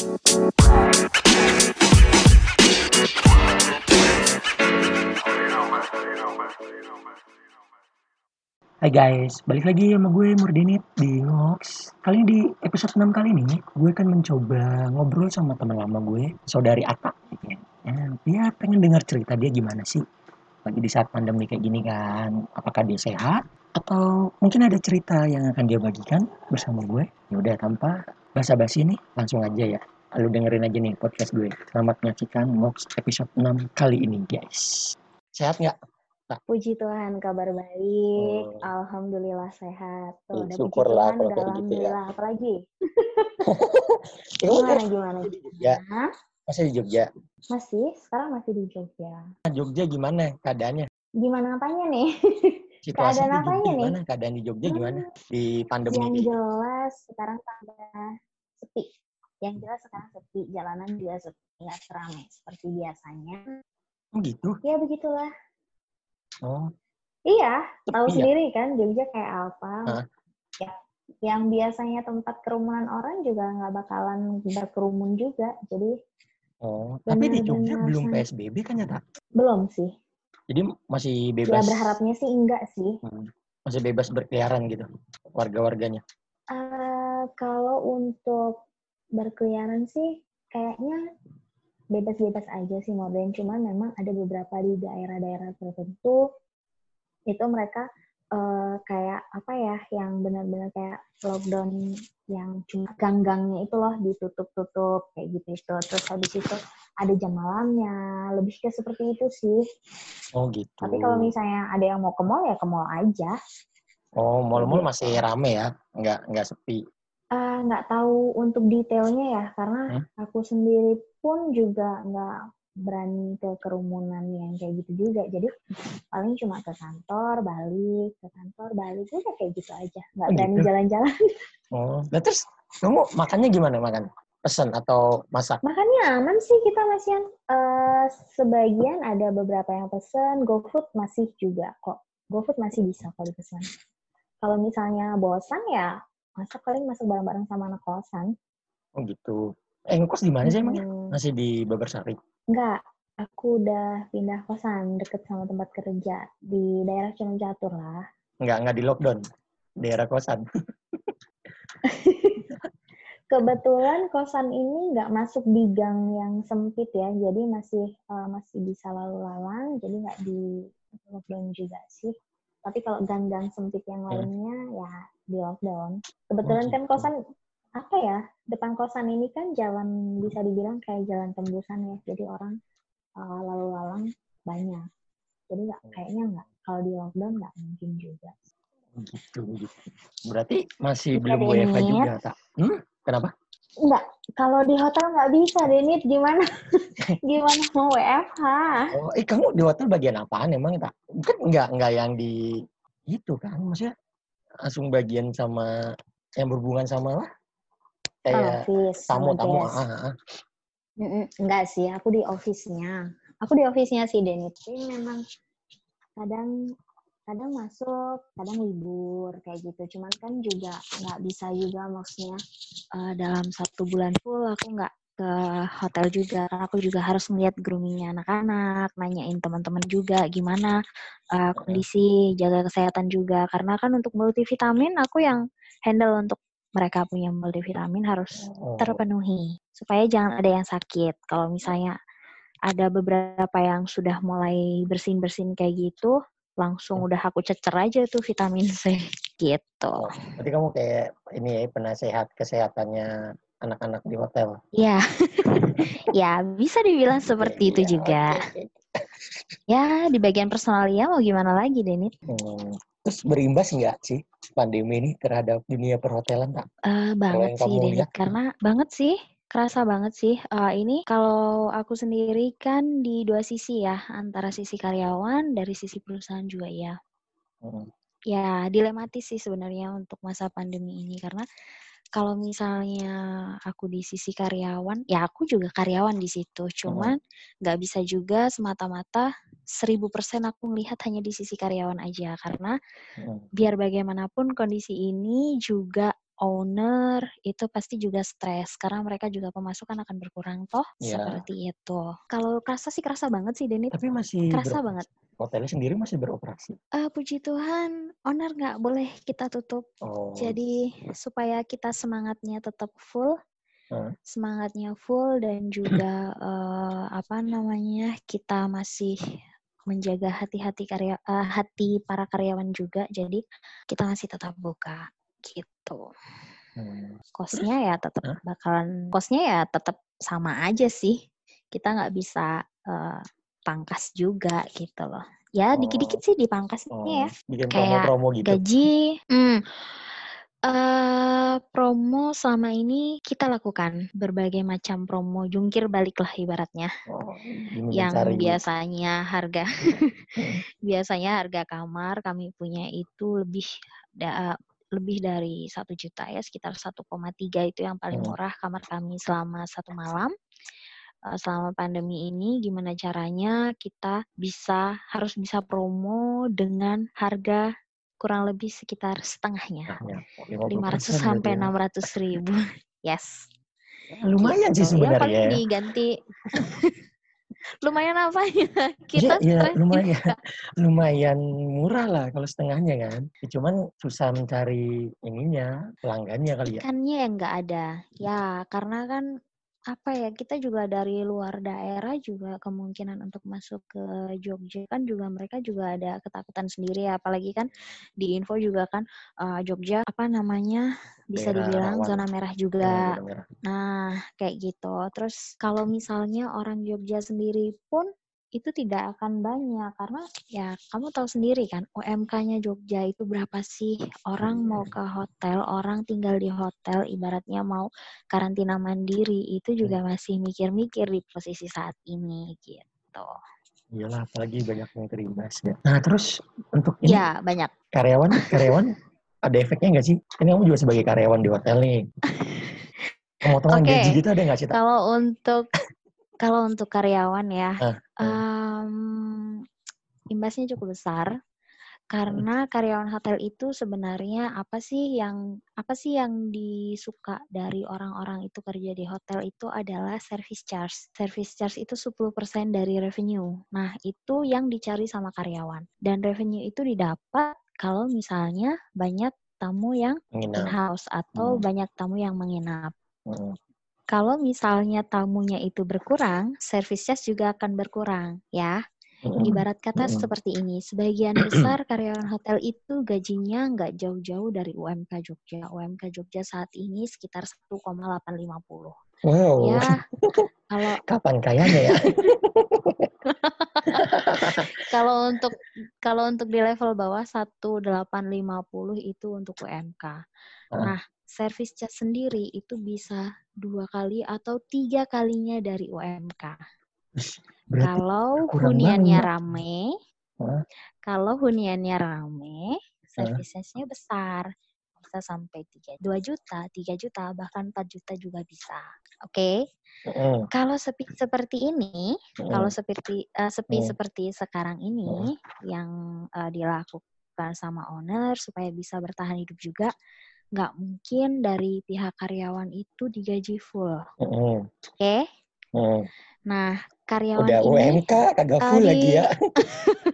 Hai guys, balik lagi sama gue Murdinit di Ngox. Kali ini di episode 6 kali ini, gue akan mencoba ngobrol sama teman lama gue, saudari Ata. Ya, dia pengen dengar cerita dia gimana sih lagi di saat pandemi kayak gini kan. Apakah dia sehat? Atau mungkin ada cerita yang akan dia bagikan bersama gue? Ya udah tanpa basa-basi nih, langsung aja ya. Lalu dengerin aja nih podcast gue. Selamat menyaksikan Ngox episode 6 kali ini guys. Sehat nggak? Puji Tuhan, kabar baik. Oh. Alhamdulillah sehat. Tuh, puji syukurlah Tuhan, kalau kayak gitu ya. Apalagi? Kamu Gimana, gimana? di Jogja, Hah? masih di Jogja. Masih? Sekarang masih di Jogja. Nah, Jogja gimana keadaannya? Gimana apanya nih? Situasi Keadaan di Jogja gimana? Keadaan di Jogja gimana? Di pandemi Yang ini? jelas sekarang pada sepi. Yang jelas sekarang sepi. Jalanan juga sepi. Nggak seramai seperti biasanya. Oh gitu? Ya begitulah. Oh, Iya, tahu ya? sendiri kan Jogja kayak apa. Hah? Ya, yang biasanya tempat kerumunan orang juga nggak bakalan berkerumun juga. Jadi oh. Tapi di Jogja belum PSBB kan ya, Tak? belum sih. Jadi masih Ya bebas, berharapnya sih enggak sih. Hmm, masih bebas berkeliaran gitu, warga-warganya. Eh, kalau untuk berkeliaran sih kayaknya bebas-bebas aja sih modern. Cuman memang ada beberapa di daerah-daerah tertentu itu mereka eh, kayak apa ya yang benar-benar kayak lockdown yang cuma gang-gangnya itu loh ditutup-tutup kayak gitu itu. Terus habis itu ada jam malamnya, lebih ke seperti itu sih. Oh gitu. Tapi kalau misalnya ada yang mau ke mall ya ke mall aja. Oh, mall-mall Gitu. masih rame ya, nggak nggak sepi. Eh, nggak tahu untuk detailnya ya karena Hmm? aku sendiri pun juga nggak berani ke kerumunan yang kayak gitu juga jadi paling cuma ke kantor balik ke kantor balik udah kayak gitu aja nggak Oh, berani gitu? jalan-jalan Oh, nah terus kamu makannya gimana makan? Pesan atau masak? makannya aman sih kita masih eh sebagian ada beberapa yang pesen GoFood masih juga kok GoFood masih bisa kalau dipesan kalau misalnya bosan ya masak paling masak bareng-bareng sama anak kosan Oh gitu. Eh, ngekos di mana sih emangnya? Hmm. Masih di Babarsari? Enggak, aku udah pindah kosan deket sama tempat kerja di daerah Cenung Catur lah. Nggak, nggak di lockdown. Daerah kosan. Kebetulan kosan ini nggak masuk di gang yang sempit ya, jadi masih eh, masih bisa lalu lalang, jadi nggak di lockdown juga sih. Tapi kalau gang-gang sempit yang Hmm. lainnya ya di lockdown. Kebetulan kan gitu. kosan apa ya depan kosan ini kan jalan bisa dibilang kayak jalan tembusan ya, jadi orang eh, lalu lalang banyak. Jadi nggak kayaknya nggak kalau di lockdown nggak mungkin juga. Gitu, gitu. Berarti masih Bisa belum WFH juga, tak? Hmm? Kenapa? Enggak, kalau di hotel nggak bisa, Denit. Gimana? Gimana mau WFH? Oh, eh kamu di hotel bagian apaan emang, tak? Kan nggak, nggak yang di itu kan, maksudnya langsung bagian sama yang berhubungan sama lah. Kayak Office, tamu-tamu. Ah, ah, ah. Enggak sih, aku di office-nya. Aku di office-nya sih, Denit. Tapi memang kadang kadang masuk, kadang libur kayak gitu. Cuman kan juga nggak bisa juga maksudnya eh, dalam satu bulan full aku nggak ke hotel juga. Karena aku juga harus melihat groomingnya anak-anak, nanyain teman-teman juga gimana eh, kondisi, jaga kesehatan juga. Karena kan untuk multivitamin aku yang handle untuk mereka punya multivitamin harus Oh, terpenuhi supaya jangan ada yang sakit. Kalau misalnya ada beberapa yang sudah mulai bersin-bersin kayak gitu, langsung udah aku cecer aja tuh vitamin C gitu. oh, berarti kamu kayak ini ya, penasehat kesehatannya anak-anak di hotel. Ya, ya bisa dibilang seperti itu Iya, juga. oke. Ya di bagian personal ya mau gimana lagi Denit? Hmm. Terus berimbas nggak sih pandemi ini terhadap dunia perhotelan, tak? Eh, banget sih Denit lihat karena banget sih kerasa banget sih Eh, ini kalau aku sendiri kan di dua sisi ya antara sisi karyawan dari sisi perusahaan juga ya Hmm. ya dilematis sih sebenarnya untuk masa pandemi ini karena kalau misalnya aku di sisi karyawan ya aku juga karyawan di situ cuman nggak bisa juga semata-mata seribu persen aku melihat hanya di sisi karyawan aja karena Hmm. biar bagaimanapun kondisi ini juga owner itu pasti juga stres karena mereka juga pemasukan akan berkurang toh Iya. seperti itu. Kalau kerasa sih kerasa banget sih Denit. Tapi masih Kerasa banget. Hotelnya sendiri masih beroperasi. Eh, puji Tuhan, owner nggak boleh kita tutup. Oh. Jadi supaya kita semangatnya tetap full, Hah? semangatnya full dan juga eh, apa namanya kita masih menjaga hati-hati karya eh, hati para karyawan juga. Jadi kita masih tetap buka gitu. Hmm. Kosnya ya tetap Hah? bakalan kosnya ya tetap sama aja sih. Kita nggak bisa eh, pangkas juga gitu loh. Ya Oh. dikit-dikit sih dipangkasnya Oh, ya. bikin Kayak promo-promo gitu. gaji hmm, eh promo selama ini kita lakukan berbagai macam promo jungkir balik lah ibaratnya Oh, yang mencari. biasanya harga Hmm. biasanya harga kamar kami punya itu lebih da- lebih dari satu juta ya sekitar 1,3 itu yang paling murah kamar kami selama satu malam Eh, selama pandemi ini gimana caranya kita bisa harus bisa promo dengan harga kurang lebih sekitar setengahnya. Oh, 500 50% sampai berarti 600 ribu yes ya. Lumayan sih gitu. ya paling sebenarnya. ya. diganti lumayan apa ya kita iya, stres lumayan. juga. Lumayan murah lah kalau setengahnya kan. Ya, Cuman susah mencari ininya, pelanggannya kali ya. ikannya yang nggak ada ya karena kan apa ya kita juga dari luar daerah juga kemungkinan untuk masuk ke Jogja kan juga mereka juga ada ketakutan sendiri ya apalagi kan di info juga kan eh, Jogja apa namanya bisa Daerah dibilang rawan. zona merah juga zona merah. Nah, kayak gitu. Terus kalau misalnya orang Jogja sendiri pun itu tidak akan banyak karena ya kamu tahu sendiri kan UMK-nya Jogja itu berapa sih? Orang mau ke hotel, orang tinggal di hotel ibaratnya mau karantina mandiri itu juga masih mikir-mikir di posisi saat ini gitu. Iyalah, apalagi banyak yang terimbas ya. Nah, terus untuk ini Ya, banyak. karyawan, karyawan ada efeknya nggak sih? Ini kamu juga sebagai karyawan di hotel nih. Pemotongan Oke. gaji gitu ada nggak sih? Kalau untuk kalau untuk karyawan ya, Ah, em, imbasnya cukup besar karena karyawan hotel itu sebenarnya apa sih yang apa sih yang disuka dari orang-orang itu kerja di hotel itu adalah service charge. Service charge itu 10% dari revenue. Nah, itu yang dicari sama karyawan. Dan revenue itu didapat kalau misalnya banyak tamu yang Menginap. in-house atau Hmm. banyak tamu yang menginap. Hmm. Kalau misalnya tamunya itu berkurang, service charge juga akan berkurang, ya. Hmm. Ibarat kata Mm-mm. seperti ini, sebagian besar karyawan hotel itu gajinya nggak jauh-jauh dari UMK Jogja. UMK Jogja saat ini sekitar 1,850. Wow, Ya, kalau kapan kayanya ya? kalau untuk kalau untuk di level bawah 1,850 itu untuk UMK. Ah. Nah, service charge sendiri itu bisa dua kali atau tiga kalinya dari UMK. Berarti Kalau kurang huniannya rame, kalau huniannya rame, service charge-nya besar. Bisa sampai 3, 2 juta, 3 juta, bahkan 4 juta juga bisa. Oke. Mm, Kalau sepi seperti ini, mm, kalau seperti eh, sepi Hmm. seperti sekarang ini yang eh, dilakukan sama owner supaya bisa bertahan hidup juga, nggak mungkin dari pihak karyawan itu digaji full. mm, Oke. mm. Nah, karyawan Udah ini UMK kagak eh, full di lagi ya.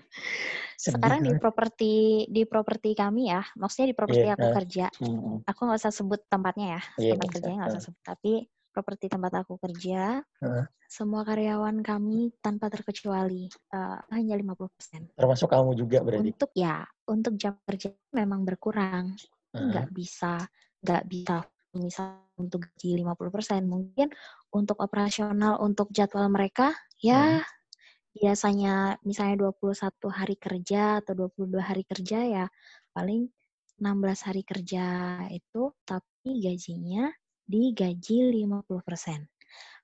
Sekarang di properti di properti kami ya, maksudnya di properti Iya, aku ah. kerja. Mm, Aku nggak usah sebut tempatnya ya, Iya, tempat kerjanya nggak Ah. usah sebut. Tapi properti tempat aku kerja, semua karyawan kami tanpa terkecuali eh, hanya 50%. Termasuk kamu juga berarti. Untuk ya, untuk jam kerja memang berkurang. Nggak bisa, nggak bisa misal untuk gaji 50%. Mungkin untuk operasional, untuk jadwal mereka, ya Hmm. Biasanya misalnya 21 hari kerja atau 22 hari kerja ya paling 16 hari kerja itu tapi gajinya digaji 50%.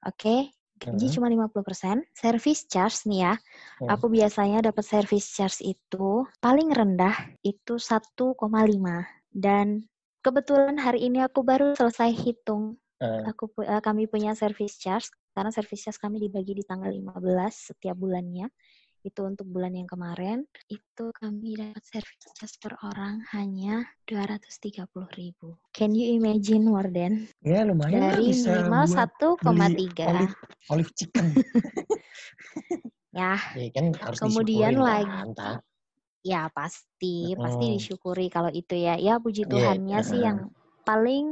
Oke, gaji Hmm. cuma 50%. Service charge nih ya. Hmm. Aku biasanya dapat service charge itu paling rendah itu 1,5 dan kebetulan hari ini aku baru selesai hitung Ah, aku eh, kami punya service charge karena service charge kami dibagi di tanggal 15 setiap bulannya itu untuk bulan yang kemarin itu kami dapat service charge per orang hanya 230 ribu. Can you imagine than? Ya lumayan Dari bisa minimal buat beli 1,3. olive, olive chicken. Ya, ya kan harus Kemudian lagi- kan, ya pasti, pasti disyukuri kalau itu ya. Ya puji Iya, Tuhannya sih heeh. yang paling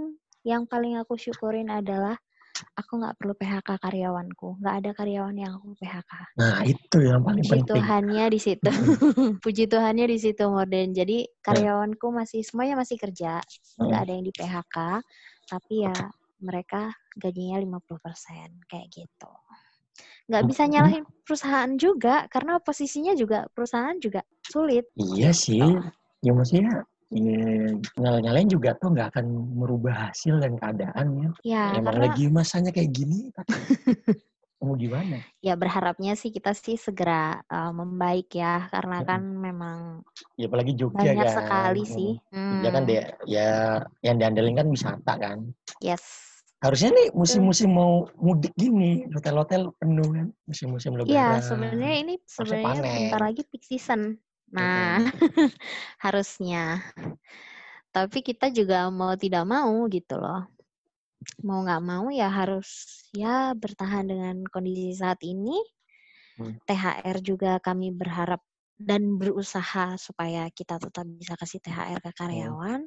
yang paling aku syukurin adalah aku nggak perlu PHK karyawanku. Nggak ada karyawan yang aku PHK. Nah itu yang paling Puji penting. Tuhannya di situ. Puji Tuhannya di situ Morden. Jadi karyawanku masih semuanya masih kerja, nggak ada yang di PHK, tapi ya mereka gajinya 50% kayak gitu. Nggak bisa nyalahin perusahaan juga karena posisinya juga perusahaan juga sulit. Iya sih. Ya maksudnya ya, nyala-nyalain juga tuh nggak akan merubah hasil dan keadaan ya. Ya, Emang karena lagi masanya kayak gini. tapi Mau gimana? ya berharapnya sih kita sih segera uh, membaik ya karena Mm-mm. kan memang Ya apalagi Jogja banyak kan. sekali Mm. sih. Jogja kan Hmm, dia ya yang diandelin kan wisata kan. Yes. Harusnya nih musim-musim mau mudik gini, hotel-hotel penuh kan, musim-musim lebaran. Iya, sebenarnya ini sebenarnya panen. bentar lagi peak season. Nah, harusnya. Tapi kita juga mau tidak mau gitu loh. Mau nggak mau ya harus ya bertahan dengan kondisi saat ini. Hmm. THR juga kami berharap dan berusaha supaya kita tetap bisa kasih THR ke karyawan.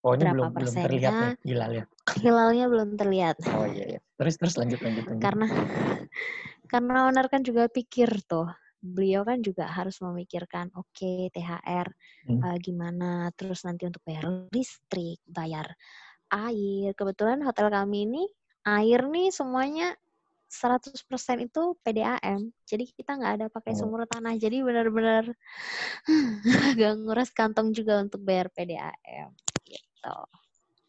Oh ini berapa belum belum terlihat persennya? nih hilal ya. Hilalnya belum terlihat. Oh iya iya. Terus terus lanjut lanjut lanjut. karena karena owner kan juga pikir tuh beliau kan juga harus memikirkan oke THR Hmm. eh, gimana terus nanti untuk bayar listrik bayar air kebetulan hotel kami ini air nih semuanya 100% itu PDAM jadi kita nggak ada pakai Oh. sumur tanah jadi benar-benar agak nguras kantong juga untuk bayar PDAM gitu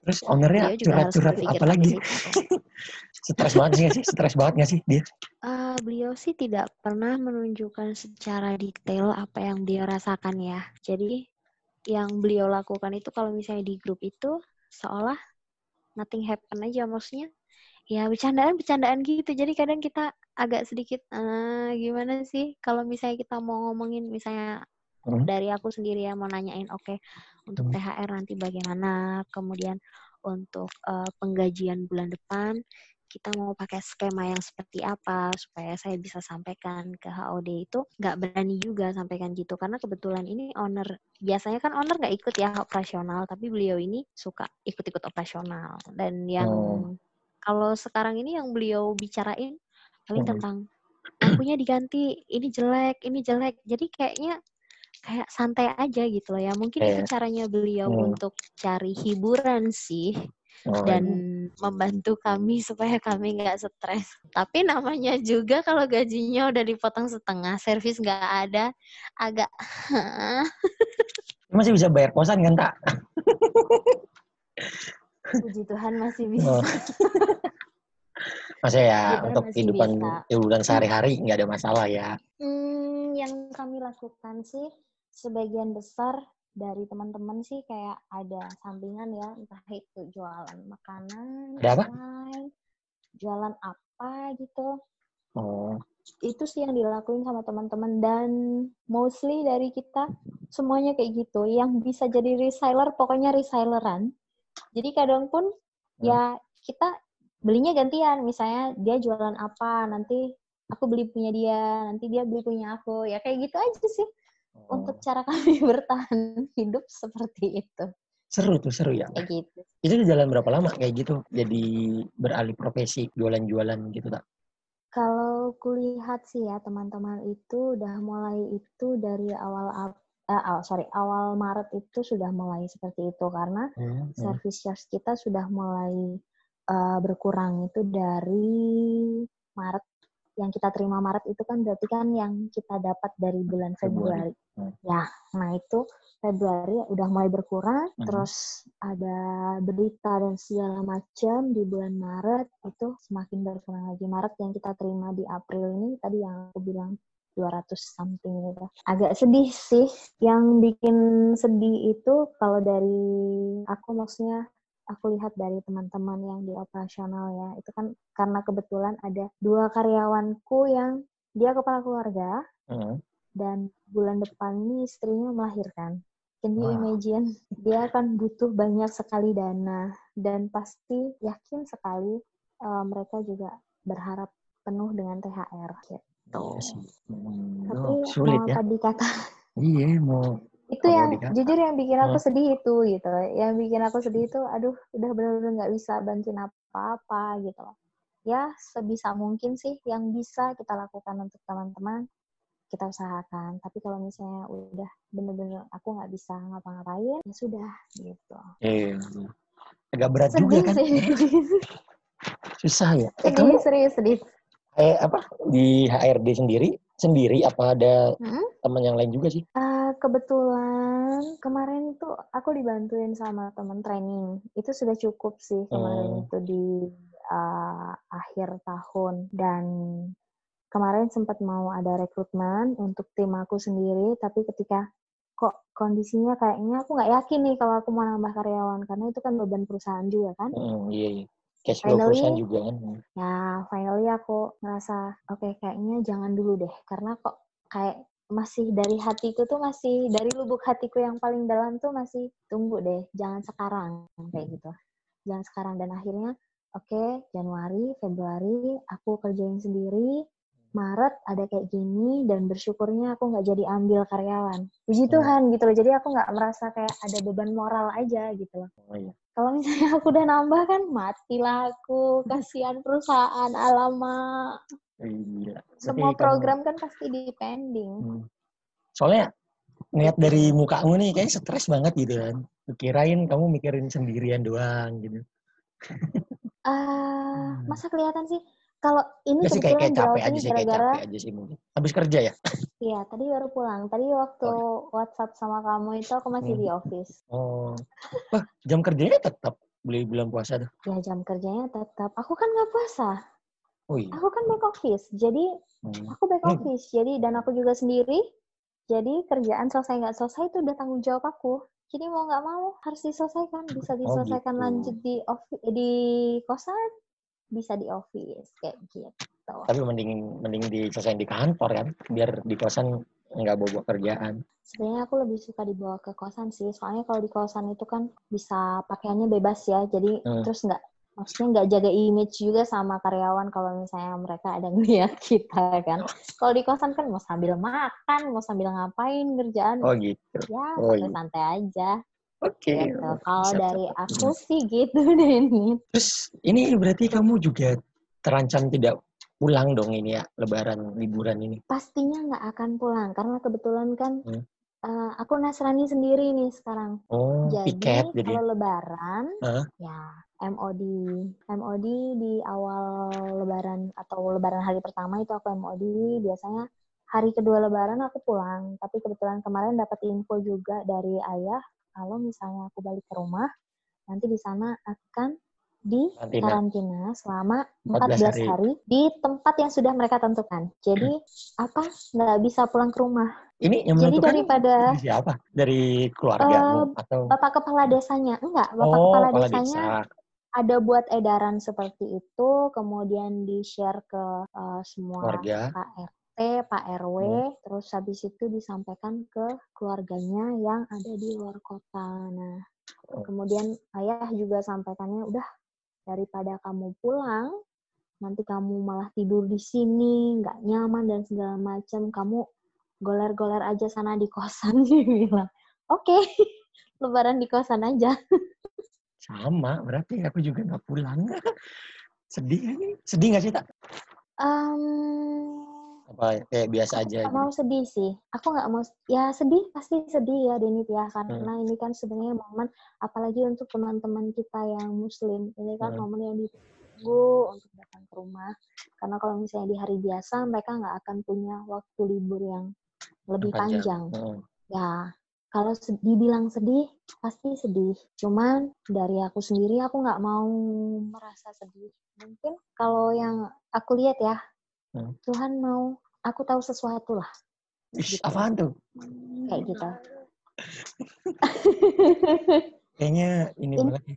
Terus ownernya harus curhat-curhat apa lagi? Stres banget sih sih? Stres banget nggak sih dia? Eh, beliau sih tidak pernah menunjukkan secara detail apa yang beliau rasakan ya. Jadi yang beliau lakukan itu kalau misalnya di grup itu seolah nothing happen aja maksudnya. Ya bercandaan-bercandaan gitu. Jadi kadang kita agak sedikit eh gimana sih kalau misalnya kita mau ngomongin misalnya Hmm. dari aku sendiri ya mau nanyain oke untuk. THR nanti bagaimana, kemudian untuk eh, penggajian bulan depan kita mau pakai skema yang seperti apa supaya saya bisa sampaikan ke HOD itu nggak berani juga sampaikan gitu. Karena kebetulan ini owner biasanya kan owner nggak ikut ya operasional tapi beliau ini suka ikut-ikut operasional. Dan yang Oh. kalau sekarang ini yang beliau bicarain paling tentang lampunya diganti ini jelek ini jelek. Jadi kayaknya kayak santai aja gitu loh ya mungkin itu Kayak- caranya beliau Hmm. untuk cari hiburan sih Oh, dan iya. membantu kami supaya kami nggak stres. Tapi namanya juga kalau gajinya udah dipotong setengah, servis nggak ada, agak masih bisa bayar kosan kan tak? puji Tuhan masih bisa. Oh. Masa ya Kita untuk masih kehidupan kehidupan sehari-hari nggak ada masalah ya. Hmm, yang kami lakukan sih sebagian besar dari teman-teman sih kayak ada sampingan ya, entah itu jualan makanan, Ada apa? online, jualan apa gitu. Oh, itu sih yang dilakuin sama teman-teman dan mostly dari kita semuanya kayak gitu. Yang bisa jadi reseller pokoknya reselleran. Jadi kadang pun ya kita belinya gantian. Misalnya dia jualan apa nanti aku beli punya dia nanti dia beli punya aku. Ya kayak gitu aja sih oh. untuk cara kami bertahan hidup seperti itu seru tuh seru ya. kayak gitu Itu di jalan berapa lama kayak gitu? Jadi beralih profesi jualan-jualan gitu tak? Kalau kulihat sih ya teman-teman itu udah mulai itu dari awal eh, awal- sorry awal Maret itu sudah mulai seperti itu karena Hmm, hmm. service charge kita sudah mulai eh, berkurang itu dari Maret yang kita terima Maret itu kan berarti kan yang kita dapat dari bulan Februari. Februari. Hmm. Ya, nah itu Februari udah mulai berkurang, Hmm. terus ada berita dan segala macam di bulan Maret itu semakin berkurang lagi. Maret yang kita terima di April ini tadi yang aku bilang 200 something gitu. Agak sedih sih. Yang bikin sedih itu kalau dari aku maksudnya aku lihat dari teman-teman yang di operasional ya, itu kan karena kebetulan ada dua karyawanku yang dia kepala keluarga, Hmm. dan bulan depan ini istrinya melahirkan. Can you Wow. imagine? Dia akan butuh banyak sekali dana dan pasti yakin sekali eh, mereka juga berharap penuh dengan THR gitu. Iya sih. Hmm, Tapi oh, sulit mau ya. tadi kata Iya, mau itu Kalau yang dikata. jujur yang bikin aku Hmm. sedih itu gitu. Yang bikin aku sedih itu aduh udah benar-benar nggak bisa bantuin apa-apa gitu loh. Ya sebisa mungkin sih yang bisa kita lakukan untuk teman-teman kita usahakan. Tapi kalau misalnya udah bener-bener aku nggak bisa ngapa-ngapain, ya sudah gitu. eh agak berat juga Sedih kan. sih. Susah ya. Eh, kamu sedih, serius sedih. eh apa di HRD sendiri sendiri apa ada Hmm? teman yang lain juga sih? Eh, kebetulan kemarin tuh aku dibantuin sama teman training. Itu sudah cukup sih kemarin Oh. itu di eh, akhir tahun dan kemarin sempat mau ada rekrutmen untuk tim aku sendiri, tapi ketika kok kondisinya kayaknya aku nggak yakin nih kalau aku mau nambah karyawan karena itu kan beban perusahaan juga kan. Hmm, iya, iya. Cash flow Finally- perusahaan juga kan. Ya, finally aku ngerasa oke kayaknya jangan dulu deh karena kok kayak masih dari hatiku tuh masih dari lubuk hatiku yang paling dalam tuh masih tunggu deh, jangan sekarang kayak gitu. Jangan sekarang dan akhirnya oke Januari, Februari aku kerjain sendiri. Maret ada kayak gini dan bersyukurnya aku nggak jadi ambil karyawan. Puji Hmm. Tuhan gitu loh. Jadi aku nggak merasa kayak ada beban moral aja gitu loh Oh, iya. kalau misalnya aku udah nambah kan matilah aku kasihan perusahaan alamak gila. Semua kamu- program kan pasti di pending Hmm. Soalnya ngeliat dari mukamu nih kayak stres banget gitu kan. Kirain kamu mikirin sendirian doang gitu. Hmm. masa kelihatan sih kalau ini Gak sih kayak, kayak capek aja sih, kayak gara-gara capek aja sih mungkin. Habis kerja ya? iya tadi baru pulang tadi waktu WhatsApp sama kamu itu aku masih Hmm. di office Oh. Wah, jam kerjanya tetap beli bulan puasa tuh. ya jam kerjanya tetap aku kan nggak puasa Oh iya. aku kan back office jadi Hmm. aku back Hmm. office jadi dan aku juga sendiri jadi kerjaan selesai nggak selesai itu udah tanggung jawab aku jadi mau nggak mau harus diselesaikan bisa diselesaikan gitu. lanjut di office di kosan bisa di office kayak gitu Tapi mending mending diselesain di kantor kan, biar di kosan nggak bawa kerjaan. sebenarnya aku lebih suka dibawa ke kosan sih soalnya kalau di kosan itu kan bisa pakaiannya bebas ya jadi Hmm. terus nggak maksudnya nggak jaga image juga sama karyawan kalau misalnya mereka ada ngeliat kita kan kalau di kosan kan mau sambil makan mau sambil ngapain kerjaan Oh gitu. ya Oh, iya. santai-santai aja Oke. gitu kalau dari aku sih gitu Denny Terus ini berarti kamu juga terancam tidak pulang dong ini ya lebaran liburan ini. pastinya nggak akan pulang karena kebetulan kan Hmm. Eh, aku nasrani sendiri nih sekarang Oh, Jadi piket jadi. kalau lebaran Hah? ya MOD MOD di awal lebaran atau lebaran hari pertama itu aku MOD biasanya hari kedua lebaran aku pulang tapi kebetulan kemarin dapat info juga dari ayah kalau misalnya aku balik ke rumah nanti di sana akan di Karantina. karantina selama 14 14 hari. hari. di tempat yang sudah mereka tentukan. Jadi apa nggak bisa pulang ke rumah. Ini yang Jadi daripada dari siapa? Dari keluargamu atau bapak kepala desanya enggak, bapak oh, kepala kepala desanya desa. ada buat edaran seperti itu, kemudian di-share ke uh, semua Keluarga. Pak RT, Pak RW, terus habis itu disampaikan ke keluarganya yang ada di luar kota. Nah, Oh. kemudian ayah juga sampaikannya, udah daripada kamu pulang, nanti kamu malah tidur di sini, nggak nyaman dan segala macam, kamu goler-goler aja sana di kosan, dia bilang. Oke, lebaran di kosan aja. Sama, berarti aku juga nggak pulang. Sedih. Sedih nggak sih, Tak? Em, Apa kayak biasa aja nggak gitu. mau sedih sih. Aku nggak mau, ya sedih pasti sedih ya Denit ya, karena Hmm. ini kan sebenarnya momen, apalagi untuk teman-teman kita yang muslim, ini kan Hmm. momen yang ditunggu untuk datang ke rumah. Karena kalau misalnya di hari biasa, mereka nggak akan punya waktu libur yang lebih panjang. Heeh. Ya, kalau dibilang sedih, pasti sedih. Cuman dari aku sendiri, aku nggak mau merasa sedih. Mungkin kalau yang aku lihat ya, Hmm. Tuhan mau aku tahu sesuatu lah, Ih, Gitu. apaan tuh? kayak gitu. Kayaknya ini Ini- banget. ya.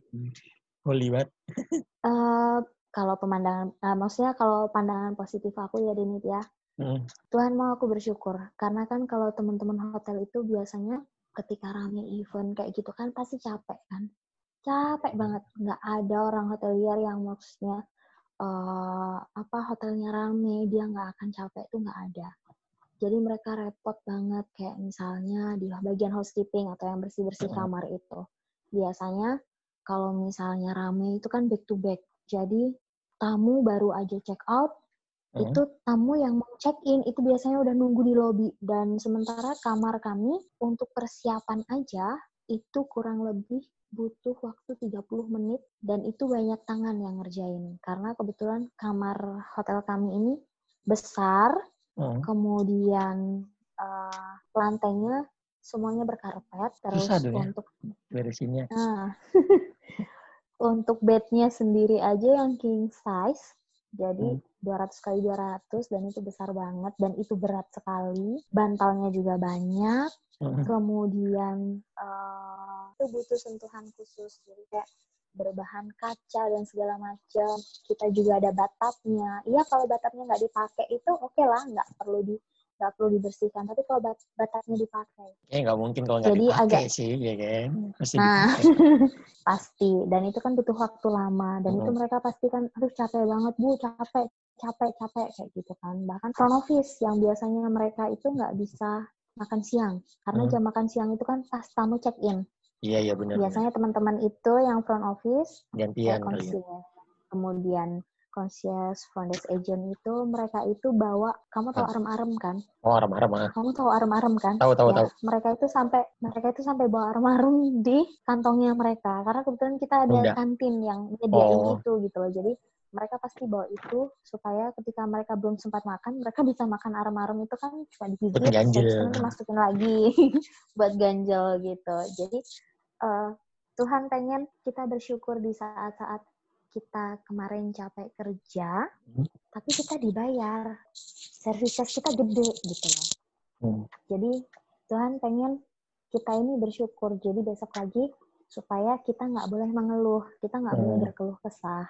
Holy banget. Eh, kalau pemandangan, eh, maksudnya kalau pandangan positif aku ya Denit ya, Mm. Tuhan mau aku bersyukur karena kan kalau teman-teman hotel itu biasanya ketika rame event kayak gitu kan pasti capek kan capek banget nggak ada orang hotelier yang maksudnya uh, apa hotelnya rame dia nggak akan capek itu nggak ada. Jadi mereka repot banget kayak misalnya di bagian housekeeping atau yang bersih bersih kamar itu. Biasanya kalau misalnya rame itu kan back to back. Jadi tamu baru aja check out Hmm. Itu tamu yang mau check in itu biasanya udah nunggu di lobby. Dan sementara kamar kami untuk persiapan aja itu kurang lebih butuh waktu 30 menit dan itu banyak tangan yang ngerjain karena kebetulan kamar hotel kami ini besar hmm. kemudian uh, lantainya semuanya berkarpet terus Susah ya, untuk beresinnya nah, untuk bednya sendiri aja yang king size jadi hmm 200 kali 200 dan itu besar banget dan itu berat sekali. Bantalnya juga banyak. Hmm. Kemudian uh, itu butuh sentuhan khusus. Jadi kayak berbahan kaca dan segala macam. Kita juga ada batapnya. Iya kalau batapnya nggak dipakai itu oke okay lah, nggak perlu di nggak perlu dibersihkan. Tapi kalau bat batapnya dipakai, ya nggak mungkin kalau nggak dipakai agak, sih, ya kan? Pasti nah, pasti. Dan itu kan butuh waktu lama. Dan hmm. itu mereka pasti kan, aduh capek banget bu, capek capek-capek kayak gitu kan. Bahkan front office yang biasanya mereka itu nggak bisa makan siang. Karena hmm. jam makan siang itu kan pas tamu check-in. Iya, iya benar. Biasanya teman-teman itu yang front office, gantian ya. Kemudian front desk agent itu mereka itu bawa kamu tahu arem-arem kan? Oh arem-arem ah. Kamu tahu arem-arem kan? Tahu tahu ya, tahu. Mereka itu sampai mereka itu sampai bawa arem-arem di kantongnya mereka karena kebetulan kita ada Udah. kantin yang nyediain oh. itu gitu loh. Jadi mereka pasti bawa itu supaya ketika mereka belum sempat makan, mereka bisa makan arem-arem itu kan cuma digigit, terus masukin lagi buat ganjel gitu. Jadi uh, Tuhan pengen kita bersyukur di saat-saat kita kemarin capek kerja, hmm. tapi kita dibayar. Services kita gede gitu loh. Hmm. Jadi Tuhan pengen kita ini bersyukur. Jadi besok lagi supaya kita nggak boleh mengeluh, kita nggak hmm. boleh berkeluh kesah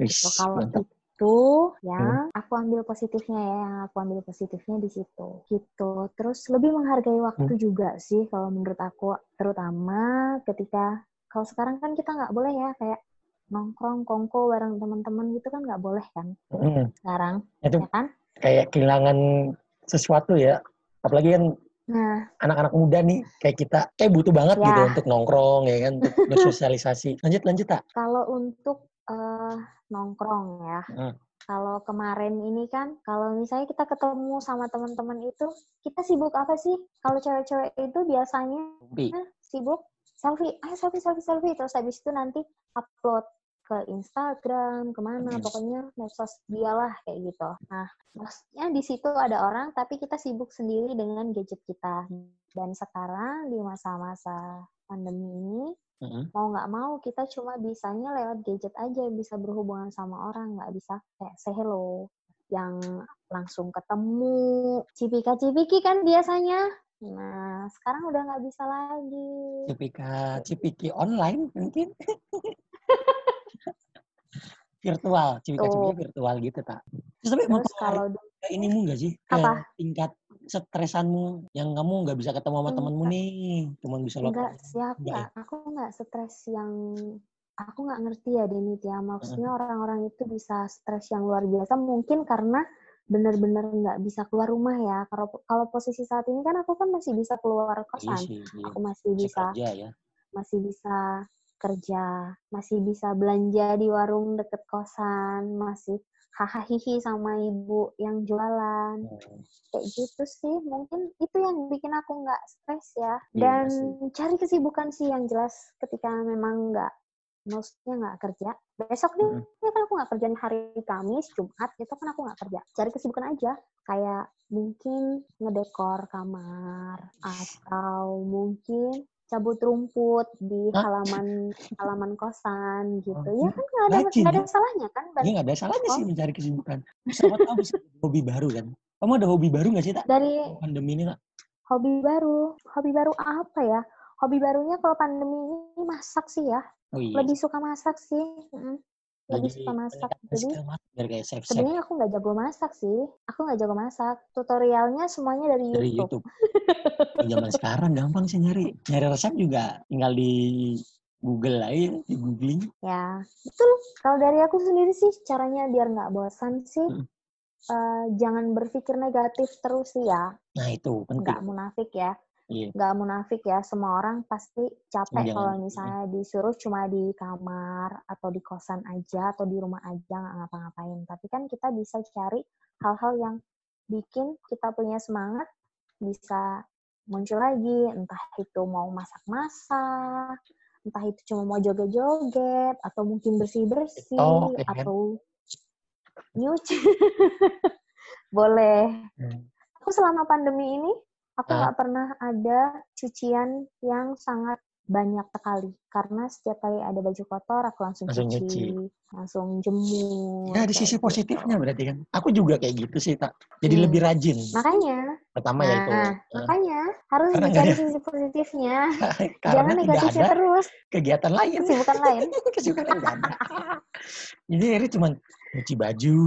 Gitu. Kalau itu ya hmm. aku ambil positifnya ya, yang aku ambil positifnya di situ. Gitu. Terus lebih menghargai waktu hmm. juga sih kalau menurut aku, terutama ketika kalau sekarang kan kita nggak boleh ya kayak nongkrong kongko bareng teman-teman gitu kan nggak boleh kan hmm. sekarang itu ya kan kayak kehilangan sesuatu ya apalagi kan Nah, anak-anak muda nih kayak kita kayak butuh banget ya. gitu untuk nongkrong ya kan untuk bersosialisasi. Lanjut lanjut tak? Kalau untuk uh, nongkrong ya. Hmm. Kalau kemarin ini kan, kalau misalnya kita ketemu sama teman-teman itu, kita sibuk apa sih? Kalau cewek-cewek itu biasanya eh, sibuk selfie, ayo selfie, selfie, selfie. Terus habis itu nanti upload ke Instagram, ke mana, hmm. pokoknya medsos dialah kayak gitu. Nah, maksudnya di situ ada orang, tapi kita sibuk sendiri dengan gadget kita. Dan sekarang di masa-masa pandemi ini, Mm-hmm. Mau nggak mau kita cuma bisanya lewat gadget aja bisa berhubungan sama orang, nggak bisa kayak say hello yang langsung ketemu. Cipika cipiki kan biasanya. Nah, sekarang udah nggak bisa lagi. Cipika cipiki online mungkin. virtual, cipika cipiki virtual gitu tak. Terus tapi Terus kalau ini mu nggak sih? Apa? Tingkat stresanmu yang kamu nggak bisa ketemu sama temenmu nih, cuma bisa lo. Enggak sih aku nggak, aku nggak stres yang aku nggak ngerti ya Denit ya. Maksudnya orang-orang itu bisa stres yang luar biasa mungkin karena benar-benar nggak bisa keluar rumah ya. Kalau kalau posisi saat ini kan aku kan masih bisa keluar iya kosan, iya sih, iya. aku masih bisa, kerja, ya. masih bisa kerja, masih bisa belanja di warung deket kosan, masih hahaha sama ibu yang jualan. Hmm. kayak gitu sih mungkin itu yang bikin aku nggak stres ya. Iya dan cari kesibukan sih yang jelas ketika memang nggak maksudnya nggak kerja. Besok nih hmm. ya kan aku nggak kerjaan hari Kamis Jumat itu kan aku nggak kerja. Cari kesibukan aja kayak mungkin ngedekor kamar atau mungkin cabut rumput di halaman halaman kosan gitu. Oh, ya kan nggak ada nggak ada salahnya kan iya nggak ada salahnya oh. sih mencari kesibukan. Siapa tahu hobi baru kan? Kamu ada hobi baru nggak sih tak dari pandemi ini tak hobi baru hobi baru apa ya? Hobi barunya kalau pandemi ini masak sih ya. Oh, iya. lebih suka masak sih lebih suka masak. Jadi sebenarnya aku nggak jago masak sih. Aku nggak jago masak. Tutorialnya semuanya dari dari YouTube. YouTube. Zaman sekarang gampang sih nyari. Nyari resep juga tinggal di Google aja, di googling. Ya, betul. Kalau dari aku sendiri sih caranya biar nggak bosan sih. Mm. eh, jangan berpikir negatif terus sih ya. Nah itu Nggak penting. munafik ya. Iya. nggak munafik ya semua orang pasti capek kalau misalnya disuruh cuma di kamar atau di kosan aja atau di rumah aja nggak ngapa-ngapain tapi kan kita bisa cari hal-hal yang bikin kita punya semangat bisa muncul lagi entah itu mau masak-masak entah itu cuma mau joget-joget atau mungkin bersih-bersih TikTok, ya kan? atau nyuci boleh Hmm. aku selama pandemi ini aku nggak pernah ada cucian yang sangat banyak sekali karena setiap kali ada baju kotor aku langsung, Langsung cuci, nyuci. langsung jemur Ya di sisi gitu. positifnya berarti kan. Aku juga kayak gitu sih tak. Jadi Hmm. lebih rajin. makanya Pertama ya itu. nah, makanya harus Karena dicari sisi positifnya Karena jangan tidak negatifnya ada terus kegiatan lain. kesibukan lain Kesibukan lain nggak ada. Jadi ini cuma nyuci baju,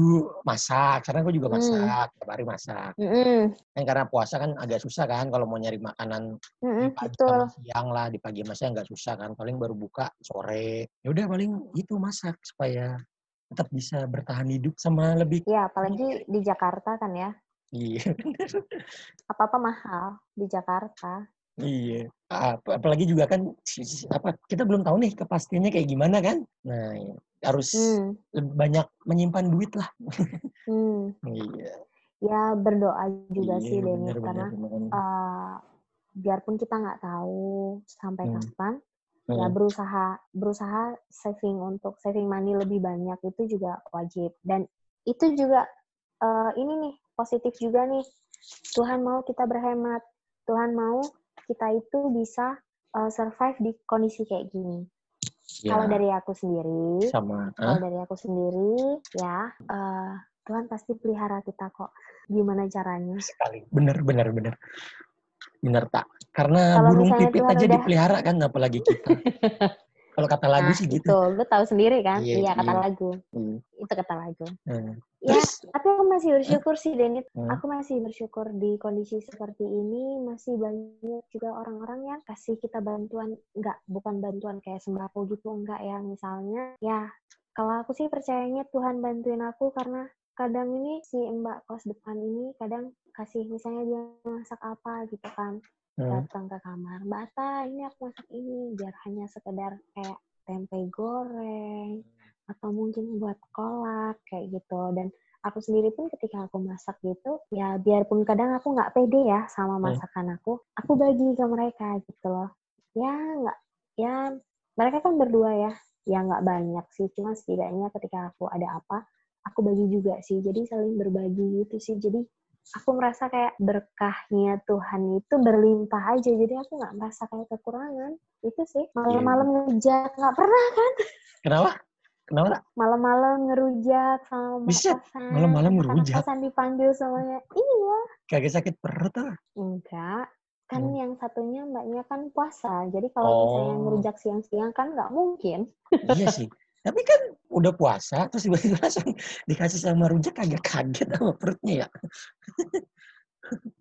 masak. Karena aku juga Hmm. masak, tiap hari masak. Mm-mm, Kan karena puasa kan agak susah kan kalau mau nyari makanan mm-mm, di pagi betul sama siang lah, di pagi sama siang nggak susah kan. Paling baru buka sore. Ya udah paling itu masak supaya tetap bisa bertahan hidup sama lebih ya apalagi di Jakarta kan ya iya apa apa mahal di Jakarta Iya. Ap- Apalagi juga kan apa kita belum tahu nih kepastiannya kayak gimana kan. Nah, ya, harus hmm, banyak menyimpan duit lah. hmm. Iya. ya berdoa juga iya, sih Denny bener, karena bener, bener. eh, biarpun kita nggak tahu sampai Hmm. kapan ya Hmm. berusaha berusaha saving untuk saving money lebih banyak itu juga wajib dan itu juga eh, ini nih positif juga nih Tuhan mau kita berhemat Tuhan mau kita itu bisa eh, survive di kondisi kayak gini Ya, kalau dari aku sendiri sama. kalau Hah? dari aku sendiri ya eh, Tuhan pasti pelihara kita kok gimana caranya sekali. Bener, bener, bener. Bener tak. Karena Kalau burung pipit aja udah- dipelihara kan, apalagi kita. Kalau kata lagu nah sih gitu. itu lu tahu sendiri kan Iya, iya kata iya. lagu Hmm. itu kata lagu Hmm. Ya, Terus, tapi aku masih bersyukur sih, Denit. Hmm. Aku masih bersyukur di kondisi seperti ini masih banyak juga orang-orang yang kasih kita bantuan, enggak, bukan bantuan kayak sembako gitu, enggak ya. Misalnya, ya kalau aku sih percayanya Tuhan bantuin aku karena kadang ini si Mbak kos depan ini kadang kasih misalnya dia masak apa gitu kan hmm. datang ke kamar Mbak Ata ini aku masak ini biar hanya sekedar kayak tempe goreng atau mungkin buat kolak kayak gitu. Dan aku sendiri pun ketika aku masak gitu ya biarpun kadang aku nggak pede ya sama Hmm. masakan aku aku bagi ke mereka gitu loh. Ya nggak ya mereka kan berdua ya ya nggak banyak sih. Cuma setidaknya ketika aku ada apa aku bagi juga sih. Jadi saling berbagi gitu sih. Jadi aku merasa kayak berkahnya Tuhan itu berlimpah aja jadi aku nggak merasa kayak kekurangan itu sih malam-malam ngejak nggak pernah kan Kenapa? Kenapa malam-malam ngerujak sama Bisa? Malam-malam ngerujak? kosan dipanggil semuanya iya Kagak sakit perut ah? enggak kan Hmm. yang satunya mbaknya kan puasa jadi kalau misalnya Oh. ngerujak siang-siang kan nggak mungkin iya sih. Tapi kan udah puasa, terus tiba-tiba langsung dikasih sama rujak agak kaget sama perutnya ya.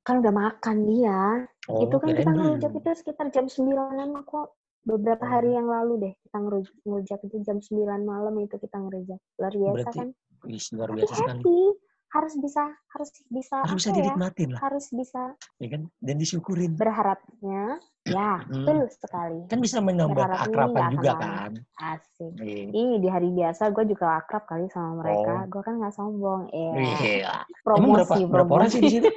kan udah makan dia. Oh, itu kan kita ngerujak itu sekitar jam 9 kok. Beberapa hari yang lalu deh kita ngeruj- ngerujak itu jam 9 malam itu kita ngerujak. Luar biasa Berarti kan? Wih, luar tapi biasa sekali. happy. Harus bisa harus bisa Harus bisa ya? dinikmatin lah, harus bisa ya kan? Dan disyukurin. berharapnya ya Hmm. betul sekali Kan bisa menambah akan juga kan. asik Iya. Ih, di hari biasa gue juga akrab kali sama mereka. Oh. Gue kan nggak sombong. Eh, Iya. Emang berapa, promosi, berapa orang promosi. sih di situ?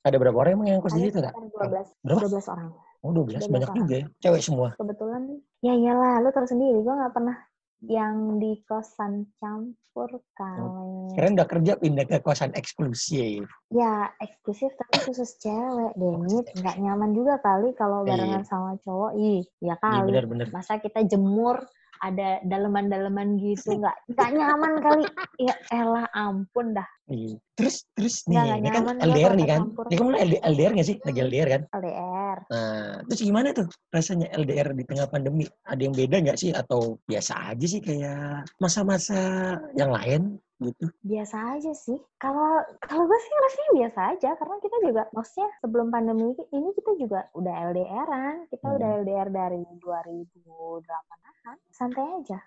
Ada berapa orang emang yang kos di situ sekitar 12, Berapa? 12 orang. Oh 12, 12 banyak orang. juga ya. Cewek semua. Kebetulan, ya iyalah, lu tahu sendiri. Gue nggak pernah yang di kosan campur kali. Keren udah kerja pindah ke kosan eksklusif. Ya, eksklusif tapi khusus cewek, Denit. Nggak nyaman juga kali kalau Iya. barengan sama cowok. Ih, ya Iya kali. benar-benar. Masa kita jemur ada daleman-daleman gitu nggak nggak nyaman kali ya elah ampun dah Iya. Terus terus nih, nggak ini kan LDR nih kan. kecampur. Ini kamu LDR, LDR gak sih? Lagi LDR kan? LDR Nah, terus gimana tuh rasanya LDR di tengah pandemi? Ada yang beda nggak sih? Atau biasa aja sih kayak masa-masa yang lain gitu? biasa aja sih kalau kalau gue sih rasanya biasa aja karena kita juga maksudnya sebelum pandemi ini kita juga udah LDRan kita Hmm. udah LDR dari 2008an santai aja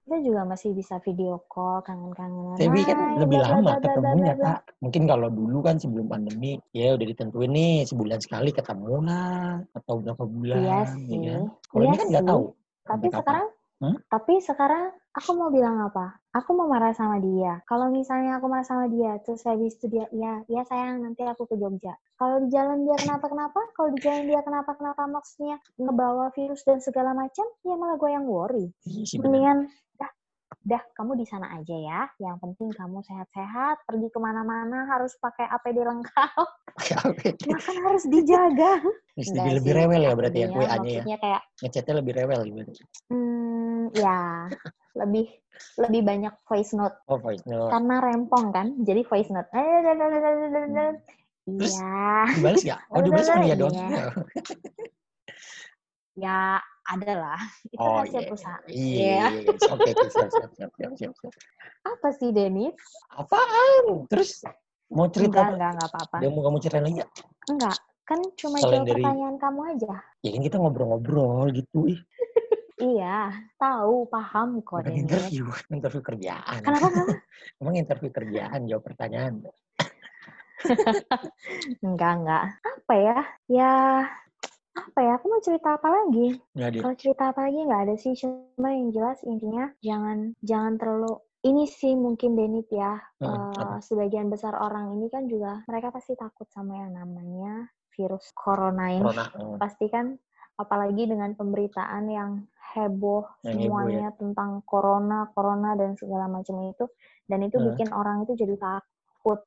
kita juga masih bisa video call kangen-kangenan Tapi kan Hai, lebih bla, lama bla, ketemunya, bla. Kak. Mungkin kalau dulu kan sebelum pandemi, ya udah ditentuin nih sebulan sekali ketemu lah. Atau berapa bulan, iya ya sih kan? Kalau iya ini kan nggak sih tahu. tapi sekarang Hmm? tapi sekarang aku mau bilang apa? Aku mau marah sama dia. Kalau misalnya aku marah sama dia terus habis itu dia iya iya sayang nanti aku ke Jogja. Kalau di jalan dia kenapa kenapa kalau di jalan dia kenapa kenapa maksudnya ngebawa virus dan segala macam ya malah gue yang worry. Iya mendingan dah dah kamu di sana aja ya yang penting kamu sehat-sehat pergi ke mana-mana harus pakai APD lengkap Oke. makan harus dijaga Enggak jadi lebih sih, rewel ya berarti ya WA-nya ya. kayak Ngechatnya lebih rewel gitu. hmm, ya lebih lebih banyak voice note Oh, voice note. karena rempong kan jadi voice note Terus? iya Dibalas nggak? Oh, dibalas sama dia doang. Ya ada lah itu Oh, rahasia iya. perusahaan Iya, iya, iya. Oke, oke, siap, siap, siap, siap, siap, siap. apa sih Denis Apaan? Terus mau cerita enggak apa? enggak enggak apa-apa yang mau kamu ceritain lagi nggak? enggak kan cuma jawab dari- pertanyaan kamu aja Ya kan kita ngobrol-ngobrol gitu. Ih, iya tahu paham kok bukan interview, interview kerjaan. kenapa kenapa Emang interview kerjaan jawab pertanyaan. enggak enggak apa ya ya apa ya aku mau cerita apa lagi ada. Kalau cerita apa lagi nggak ada sih, cuma yang jelas intinya jangan jangan terlalu ini sih mungkin Denit ya. Apa? sebagian besar orang ini kan juga mereka pasti takut sama yang namanya virus corona ini. Corona. Hmm. Pasti kan apalagi dengan pemberitaan yang heboh Yang heboh ya. semuanya tentang corona, corona dan segala macam itu dan itu Heeh. bikin orang itu jadi takut.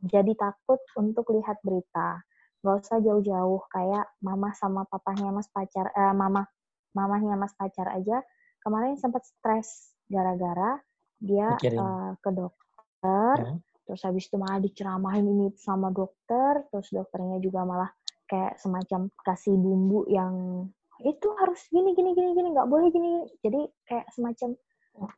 Jadi takut untuk lihat berita. Gak usah jauh-jauh kayak mama sama papahnya mas pacar eh, mama mamahnya mas pacar aja kemarin sempat stres gara-gara dia Mikirin. eh, ke dokter Hmm. terus habis itu malah diceramahin ini sama dokter terus dokternya juga malah kayak semacam kasih bumbu yang itu harus gini gini gini gini nggak boleh gini jadi kayak semacam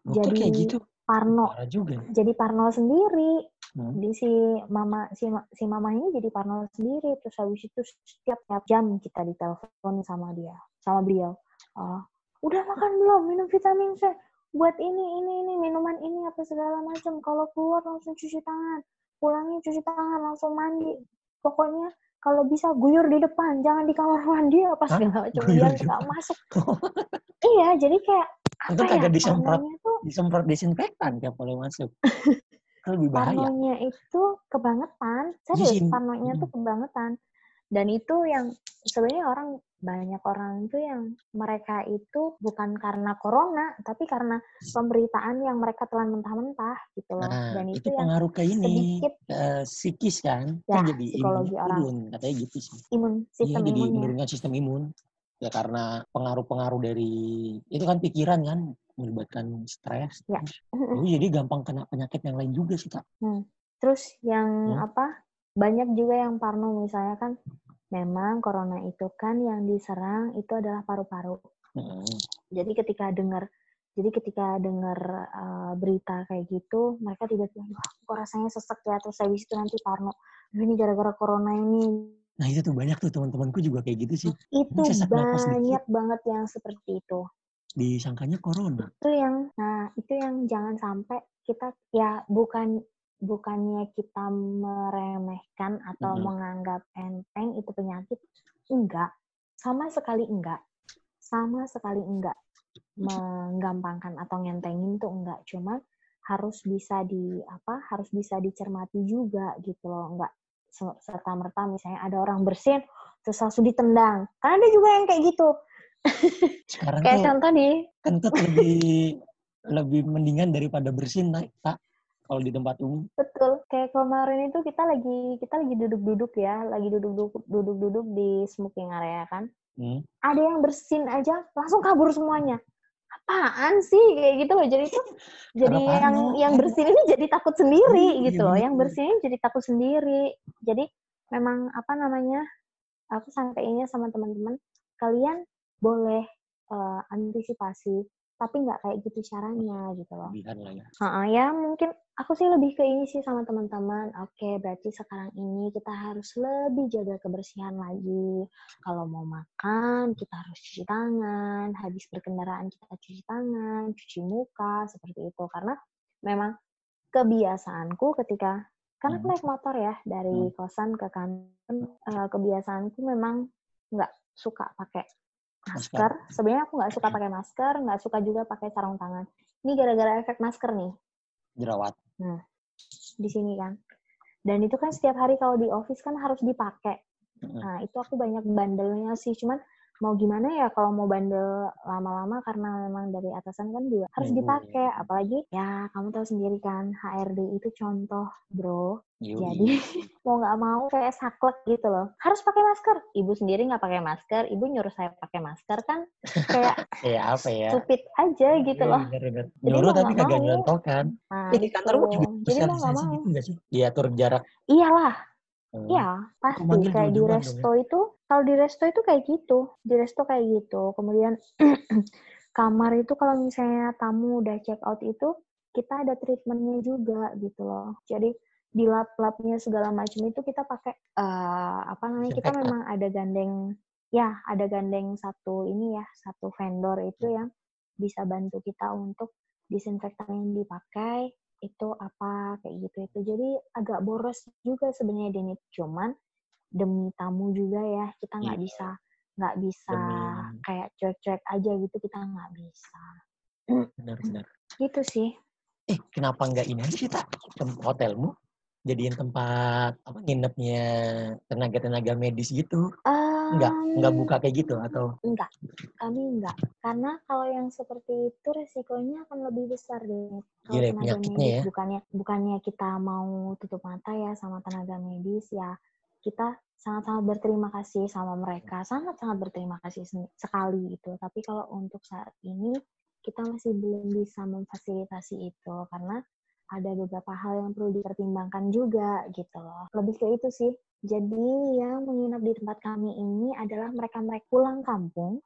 Dokter jadi kayak gitu. parno juga. jadi parno sendiri Hmm. di si mama si si mama ini jadi parno sendiri terus habis itu setiap setiap jam kita ditelepon sama dia sama beliau. "Ah, udah makan belum? Minum vitamin C buat ini ini ini minuman ini apa segala macam. Kalau keluar langsung cuci tangan pulangnya cuci tangan langsung mandi. Pokoknya kalau bisa guyur di depan jangan di kamar mandi apa segala macam. Guyur biar di nggak masuk. Iya jadi kayak Itu apa ya kagak disemprot. tuh Disemprot disinfektan tiap kalau masuk. Kan lebih bahaya. parnonya itu kebangetan serius Izin. parnonya tuh Hmm. kebangetan dan itu yang sebenarnya orang banyak orang itu yang mereka itu bukan karena corona tapi karena pemberitaan yang mereka telan mentah-mentah gitu loh Nah, dan itu itu, yang pengaruh ke ini, sedikit ke psikis kan. Ya, kan jadi psikologi imunnya orang. turun, katanya gitu sih. imun Iya, sistem jadi imunnya menurunkan sistem imun. Ya karena pengaruh-pengaruh dari itu kan pikiran kan melibatkan stres. Ya. terus, oh, jadi gampang kena penyakit yang lain juga sih kak. terus yang Hmm. apa banyak juga yang parno misalnya kan memang corona itu kan yang diserang itu adalah paru-paru Heeh. jadi ketika dengar jadi ketika dengar uh, berita kayak gitu mereka tiba-tiba wah kok rasanya sesek ya terus habis itu nanti parno "Duh, ini gara-gara corona ini Nah itu tuh banyak tuh teman-temanku juga kayak gitu sih. itu banyak banget yang seperti itu Disangkanya corona. itu yang nah itu yang jangan sampai kita ya bukan bukannya kita meremehkan atau Mm-mm. menganggap enteng itu penyakit enggak. Sama sekali enggak. Sama sekali enggak menggampangkan atau ngentengin tuh enggak. Cuma harus bisa di apa harus bisa dicermati juga gitu loh. Enggak serta merta misalnya ada orang bersin terus langsung ditendang. Karena ada juga yang kayak gitu Sekarang kayak tuh contoh di kentut lebih lebih mendingan daripada bersin kak. Kalau di tempat umum. Betul. Kayak kemarin itu kita lagi kita lagi duduk-duduk ya, lagi duduk-duduk duduk-duduk di smoking area kan. Hmm. Ada yang bersin aja langsung kabur semuanya. apaan sih kayak gitu loh jadi tuh jadi Karena yang yang bersin ini jadi takut sendiri Iya, gitu loh yang bersin ini jadi takut sendiri jadi memang apa namanya aku sampainya sama teman-teman kalian boleh eh, antisipasi tapi nggak kayak gitu caranya gitu loh lah ya. Heeh, ya mungkin aku sih lebih ke ini sih sama teman-teman. Oke, berarti sekarang ini kita harus lebih jaga kebersihan lagi. Kalau mau makan, kita harus cuci tangan. Habis berkendaraan kita cuci tangan, cuci muka, seperti itu. Karena memang kebiasaanku ketika karena aku Hmm. naik motor ya dari kosan ke kantor, kebiasaanku memang nggak suka pakai masker. Sebenarnya aku nggak suka pakai masker, nggak suka juga pakai sarung tangan. Ini gara-gara efek masker nih Jerawat. di sini kan. Dan itu kan setiap hari kalau di office kan harus dipakai. Nah, itu aku banyak bandelnya sih. Cuman mau gimana ya kalau mau bandel lama-lama karena memang dari atasan kan juga harus Hmm. dipakai. Apalagi ya kamu tahu sendiri kan HRD itu contoh, Bro. Yoi. Jadi mau nggak mau kayak saklek gitu loh. Harus pakai masker. Ibu sendiri nggak pakai masker, ibu nyuruh saya pakai masker kan kayak Kayak apa ya? stupid aja gitu loh. Bener, bener. Nyuruh mau tapi kagak mau. nyontoh kan. Nah, di kantormu itu. juga Jadi mau nggak mau. gitu sih? Diatur jarak. Iyalah, Hmm. Iya, pasti manggil kayak di dong ya? resto itu, kalau di resto itu kayak gitu, di resto kayak gitu. Kemudian kamar itu kalau misalnya tamu udah check out itu, kita ada treatmentnya juga gitu loh. Jadi di lap-lapnya segala macam itu kita pakai eh, apa namanya? Kita memang ada gandeng, ya ada gandeng satu ini ya, satu vendor itu yang bisa bantu kita untuk disinfektan yang dipakai itu apa kayak gitu itu jadi agak boros juga sebenarnya Denit cuman demi tamu juga ya kita nggak Iya. bisa nggak bisa Demi- kayak cuek-cuek aja gitu kita nggak bisa Benar, benar. gitu sih Eh, kenapa nggak ini aja? Tem- Hotelmu jadiin tempat apa nginepnya tenaga-tenaga medis gitu. Nggak, nggak Em, buka kayak gitu atau? Enggak kami enggak. Karena kalau yang seperti itu resikonya akan lebih besar deh. Kalau Gila, tenaga medis ya. bukannya bukannya kita mau tutup mata ya sama tenaga medis ya kita sangat-sangat berterima kasih sama mereka. Sangat-sangat berterima kasih sekali gitu. Tapi kalau untuk saat ini kita masih belum bisa memfasilitasi itu. Karena ada beberapa hal yang perlu dipertimbangkan juga gitu loh lebih ke itu sih jadi yang menginap di tempat kami ini adalah mereka-mereka pulang kampung,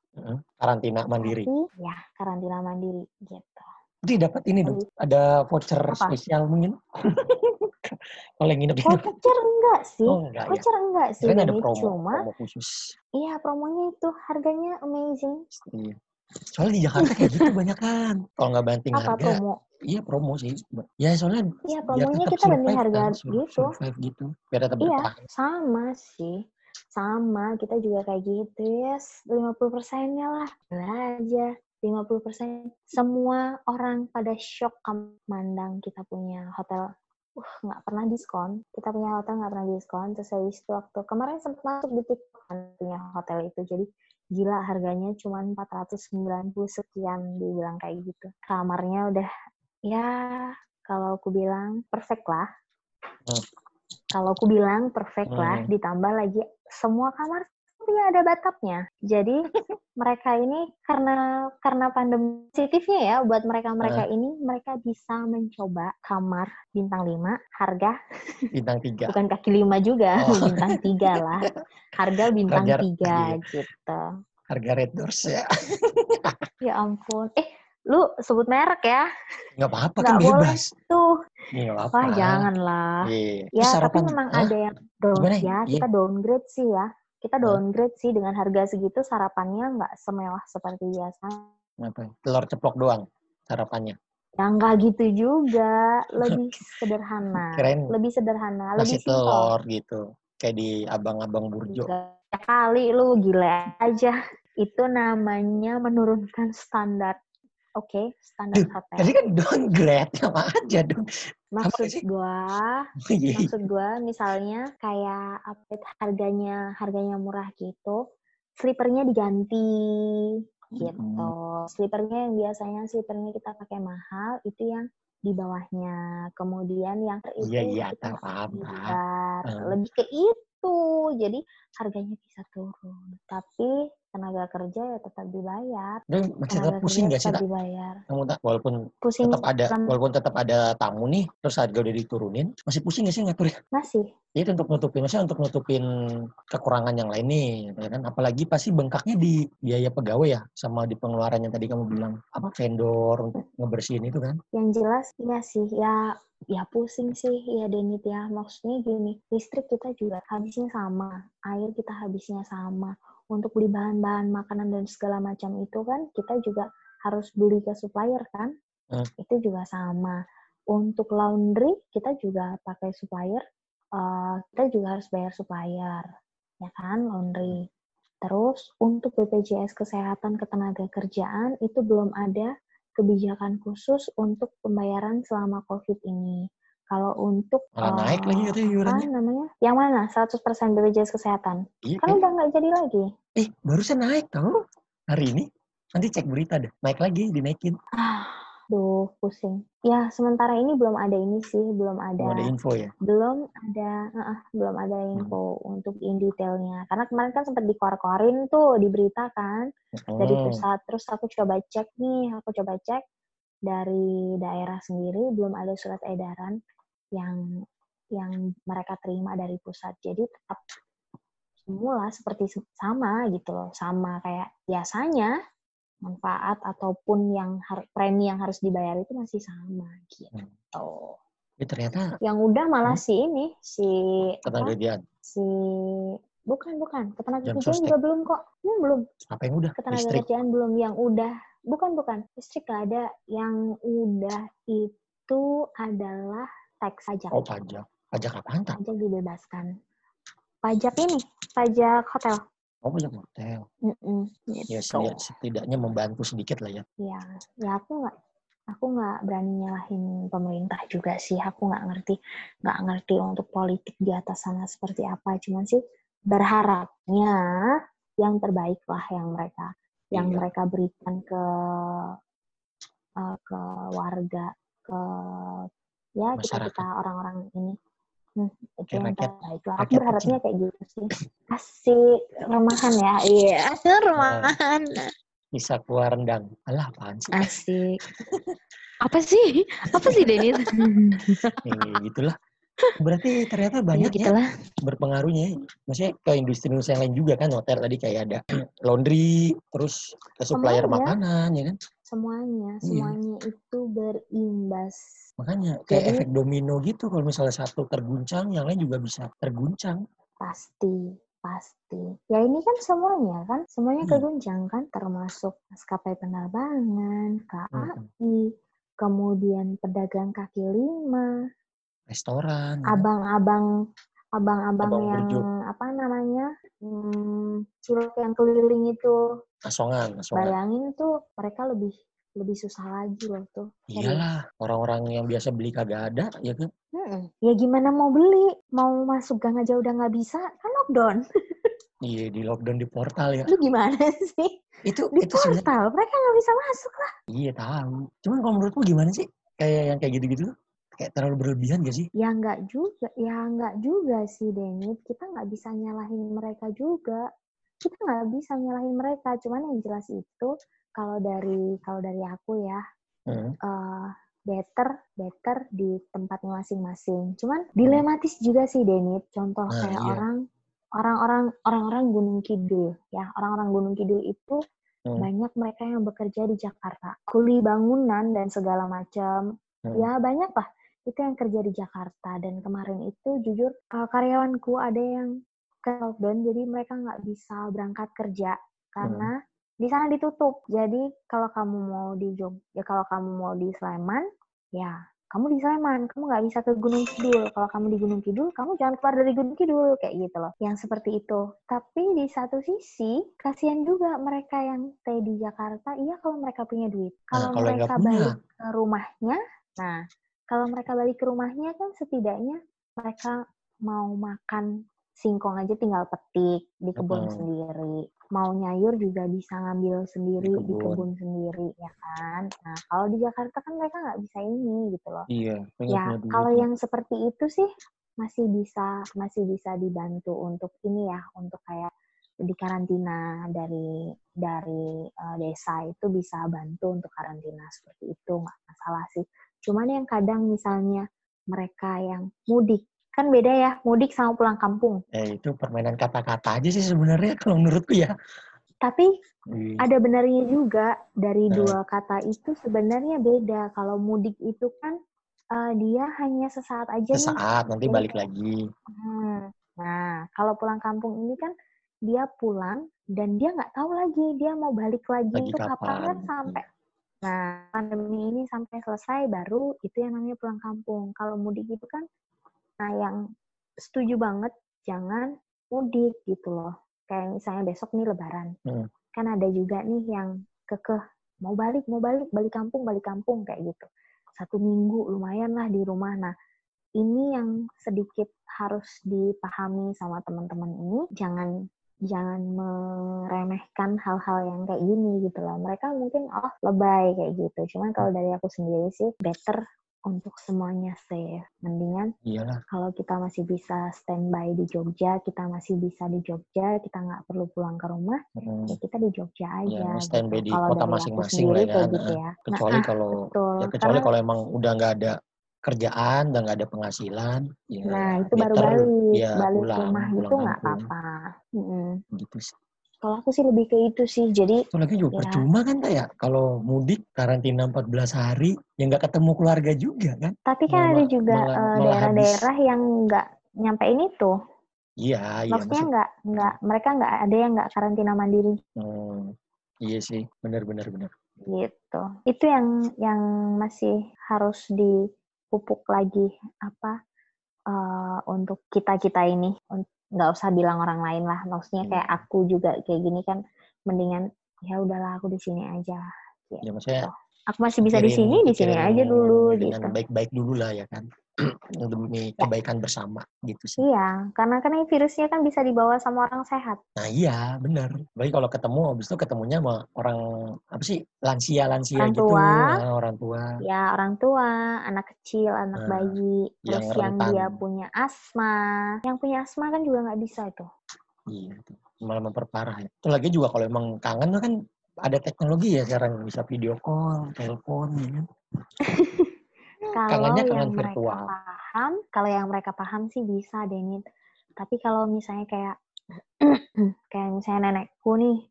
karantina mandiri. tapi ya karantina mandiri gitu. Jadi dapat ini dong, ada voucher Apa? spesial mungkin. Kalau yang nginep di Voucher enggak sih, Oh, enggak ya. voucher enggak sih, Keren ada promo, cuma promo khusus. iya promonya itu harganya amazing. Iya. Soalnya di Jakarta kayak gitu banyak kan. Kalau nggak banting Apa harga, promo? iya promo sih. Ya soalnya Iya promonya kita survive harga kan, gitu. survive gitu. Biar tetap Iya, bertahan. sama sih. Sama, kita juga kayak gitu ya. Yes, 50 persennya lah. Bener aja. 50 persen. Semua orang pada shock kamu mandang kita punya hotel. Uh, nggak pernah diskon. Kita punya hotel nggak pernah diskon. Terus habis itu waktu kemarin sempat masuk di TikTok kan punya hotel itu. Jadi gila harganya cuma 490 sekian dibilang kayak gitu. Kamarnya udah ya kalau aku bilang perfect lah. Hmm. Kalau aku bilang perfect lah, Hmm. ditambah lagi semua kamar punya ada bathtubnya. Jadi mereka ini karena karena pandemi positifnya ya buat mereka-mereka ini mereka bisa mencoba kamar bintang 5 harga Bintang tiga. bukan kaki lima juga Oh. bintang tiga lah harga bintang Harga- tiga iya. gitu Harga Red Doors ya. ya ampun eh lu sebut merek ya Nggak apa-apa kan boleh. bebas. tuh nggak apa-apa. wah janganlah Iya. Ya, tapi memang Hah? ada yang down, Gimana? ya Iya. kita downgrade sih ya. Kita Hah? downgrade sih dengan harga segitu sarapannya nggak semewah seperti biasa. Apa? Telur ceplok doang sarapannya. Yang nggak gitu juga, lebih sederhana, Keren lebih sederhana, nasi lebih simpel. telur gitu. Kayak di abang-abang burjo. Tiga kali lu gila aja. Itu namanya menurunkan standar. Oke, standar Duh, hotel. Tadi kan downgrade sama aja dong. Maksud gua, Iya. maksud gue misalnya kayak update harganya harganya murah gitu slipernya diganti gitu slipernya yang biasanya slipernya kita pakai mahal itu yang di bawahnya kemudian yang itu Iya, iya, kita. Hmm. lebih ke itu jadi harganya bisa turun tapi tenaga kerja ya tetap dibayar. Dan masih tetap pusing gak sih, tetap Tak? dibayar. Kamu tak, walaupun Pusing tetap ada, dalam- walaupun tetap ada tamu nih, terus harga udah diturunin, masih pusing gak sih ngatur ya? masih. Itu untuk nutupin, maksudnya untuk nutupin kekurangan yang lain nih, ya kan? Apalagi pasti bengkaknya di biaya pegawai ya, sama di pengeluaran yang tadi kamu bilang, apa, vendor untuk ngebersihin itu kan? Yang jelas iya sih ya ya pusing sih ya Denit ya. Maksudnya gini, listrik kita juga habisnya sama, air kita habisnya sama. Untuk beli bahan-bahan makanan dan segala macam itu kan kita juga harus beli ke supplier kan? Hmm. Itu juga sama. Untuk laundry kita juga pakai supplier, eh, kita juga harus bayar supplier, ya kan laundry. Terus untuk BPJS Kesehatan Ketenaga Kerjaan itu belum ada kebijakan khusus untuk pembayaran selama COVID ini. Kalau untuk Malah naik lagi eh, katanya apa iurannya. namanya? Yang mana? 100% BPJS Kesehatan. Iya, Kan kan? udah nggak jadi lagi. Eh, barusan naik tau hari ini. Nanti cek berita deh. Naik lagi, dinaikin. Ah, duh pusing. Ya sementara ini belum ada ini sih, belum Belum ada ada, info ya. belum ada, eh, belum ada Hmm. info untuk in detailnya. Karena kemarin kan sempat dikor-korin tuh di berita kan dari Hmm. pusat. Terus aku coba cek nih, aku coba cek dari daerah sendiri belum ada surat edaran yang yang mereka terima dari pusat. Jadi tetap semula seperti se- sama gitu loh, sama kayak biasanya manfaat ataupun yang premi yang harus dibayar itu masih sama gitu. Ya, ternyata Yang udah malah Hmm. si ini si tenaga apa? kerjaan. Si bukan bukan ketenaga Jam kerjaan sostek. juga belum kok. Hmm, belum. Apa yang udah? ketenaga Listrik. kerjaan belum yang udah bukan bukan listrik ada yang udah itu adalah tax pajak Oh, pajak. Pajak apaan, tak? pajak dibebaskan pajak ini pajak hotel Oh, pajak hotel. Mm-mm, Ya, gitu. seti- setidaknya membantu sedikit lah ya. ya ya aku nggak aku nggak berani nyalahin pemerintah juga sih aku nggak ngerti nggak ngerti untuk politik di atas sana seperti apa cuman sih berharapnya yang terbaik lah yang mereka yang Iya. mereka berikan ke eh, ke warga ke ya kita kita orang-orang ini Hmm, itu yang terbaik lah. Aku berharapnya kayak gitu sih. Asik, remahan ya. Iya, remahan. Bisa keluar rendang. Alah, apaan sih? Asik. Apa sih? Apa sih Denit? Ya, gitulah. Berarti ternyata ya banyak ya gitulah. berpengaruhnya. ya. Maksudnya ke industri-industri yang lain juga kan. Hotel tadi kayak ada laundry, terus ke supplier Semuanya. makanan, ya kan? Semuanya, Iya. semuanya itu berimbas. Makanya kayak Jadi- efek domino gitu. Kalau misalnya satu terguncang, yang lain juga bisa terguncang. Pasti, pasti. Ya ini kan semuanya kan, semuanya Iya. keguncang kan, termasuk maskapai penerbangan, Hmm. KAI, kemudian pedagang kaki lima, Restoran. ya abang-abang abang-abang Abang yang burjo. apa namanya hmm, cilok yang keliling itu Asongan, asongan. bayangin tuh mereka lebih lebih susah lagi loh tuh. Iyalah, orang-orang yang biasa beli kagak ada, ya kan? Mm-mm. ya gimana mau beli mau masuk gang aja udah nggak bisa kan lockdown Iya, di lockdown di portal ya. lu gimana sih Itu di itu portal mereka nggak bisa masuk lah iya tahu. Cuman kalau menurutmu gimana sih? Kayak yang kayak gitu-gitu kayak terlalu berlebihan gak sih? ya nggak juga ya nggak juga sih Denit kita nggak bisa nyalahin mereka juga kita nggak bisa nyalahin mereka cuman yang jelas itu kalau dari kalau dari aku ya Hmm. eh, better better di tempatnya masing-masing. Cuman dilematis juga sih Denit. Contoh Nah, kayak iya. orang orang-orang orang-orang Gunung Kidul ya. Orang-orang Gunung Kidul itu Hmm. banyak mereka yang bekerja di Jakarta. Kuli bangunan dan segala macam. Hmm. Ya banyak lah itu yang kerja di Jakarta dan kemarin itu jujur eh, karyawanku ada yang ke lockdown jadi mereka nggak bisa berangkat kerja karena di sana ditutup. Jadi kalau kamu mau di Jog, ya kalau kamu mau di Sleman, ya kamu di Sleman, kamu nggak bisa ke Gunung Kidul. Kalau kamu di Gunung Kidul, kamu jangan keluar dari Gunung Kidul kayak gitu loh. Yang seperti itu. Tapi di satu sisi kasihan juga mereka yang stay di Jakarta. Iya kalau mereka punya duit. Kalau kalau yang nggak mereka balik ke rumahnya, nah kalau mereka balik ke rumahnya kan setidaknya mereka mau makan singkong aja tinggal petik di kebun Mm-mm. sendiri. Mau nyayur juga bisa ngambil sendiri Di di kebun. kebun, sendiri, ya kan? Nah, kalau di Jakarta kan mereka nggak bisa ini gitu loh. Iya, Ya, kalau yang seperti itu sih masih bisa masih bisa dibantu untuk ini ya, untuk kayak di karantina dari dari uh, desa itu bisa bantu untuk karantina seperti itu nggak masalah sih. Cuman yang kadang misalnya mereka yang mudik kan beda ya mudik sama pulang kampung. Eh, itu permainan kata-kata aja sih sebenarnya kalau menurutku ya. Tapi Wih. ada benarnya juga dari Eh. dua kata itu sebenarnya beda. Kalau mudik itu kan uh, dia hanya sesaat aja nih. Sesaat nanti Jadi balik lagi. Hmm. Nah, kalau pulang kampung ini kan dia pulang dan dia nggak tahu lagi dia mau balik lagi, Lagi untuk kapan kan kapan. sampai. Nah, pandemi ini sampai selesai baru itu yang namanya pulang kampung. Kalau mudik itu kan, nah yang setuju banget jangan mudik gitu loh. Kayak misalnya besok nih Lebaran, Hmm. kan ada juga nih yang kekeh mau balik, mau balik, balik kampung, balik kampung kayak gitu. Satu minggu lumayan lah di rumah. Nah, ini yang sedikit harus dipahami sama teman-teman ini jangan jangan meremehkan hal-hal yang kayak gini gitu loh mereka mungkin oh lebay kayak gitu cuman kalau dari aku sendiri sih better untuk semuanya safe mendingan Iyalah. kalau kita masih bisa standby di Jogja kita masih bisa di Jogja kita nggak perlu pulang ke rumah Hmm. ya kita di Jogja aja Ya, standby gitu. di Kalau kota masing-masing lah ya. gitu ya Kecuali Nah, kalau betul ya kecuali Karena- kalau emang udah nggak ada kerjaan dan nggak ada penghasilan, ya Nah, itu baru balik, ya balik pulang, rumah pulang itu nggak apa-apa. Mm-mm. gitu sih. Kalau aku sih lebih ke itu sih. Jadi, Itu lagi juga Ya. percuma kan tak ya kalau mudik karantina 14 hari yang nggak ketemu keluarga juga kan? tapi kan Malah- ada juga eh, daerah-daerah yang nggak nyampein itu. Iya, iya Maksudnya maksud- nggak, nggak, mereka nggak ada yang nggak karantina mandiri Hmm, iya sih, benar-benar benar. gitu. Itu yang yang masih harus dipupuk lagi apa eh, untuk kita kita ini. Nggak usah bilang orang lain lah. Maksudnya Hmm. kayak aku juga kayak gini kan, mendingan ya udahlah aku di sini aja. Ya maksudnya Aku masih bisa di sini, di sini aja dulu gitu. baik-baik dulu lah ya kan. Demi Ya. kebaikan bersama gitu sih. Iya, karena kan ini virusnya kan bisa dibawa sama orang sehat. Nah iya benar. Baik kalau ketemu habis itu ketemunya sama orang apa sih lansia lansia Orang gitu, tua. Nah, orang tua. Ya orang tua, anak kecil, anak Nah, bayi, yang terus yang rentan. dia punya asma, yang punya asma kan juga nggak bisa itu. Iya, malah memperparah. Itu lagi juga kalau emang kangen kan ada teknologi ya sekarang bisa video call, telepon, ya kan. Kalau Kangennya yang kangen mereka virtual. paham, kalau yang mereka paham sih bisa Denit. Tapi kalau misalnya kayak kayak misalnya nenekku nih,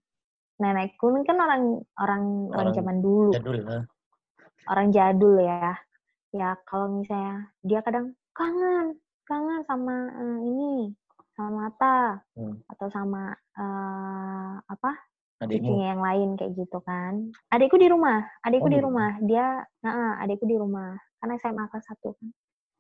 nenekku kan orang orang orang Orang zaman dulu. Jadul, nah. orang jadul ya. Ya kalau misalnya dia kadang kangen, kangen sama eh, ini, sama mata Hmm. atau sama eh, apa Adikmu. yang lain kayak gitu kan. Adikku di rumah, adikku Oh, di rumah. Dia, nah, adikku di rumah. Karena SMA kelas satu kan.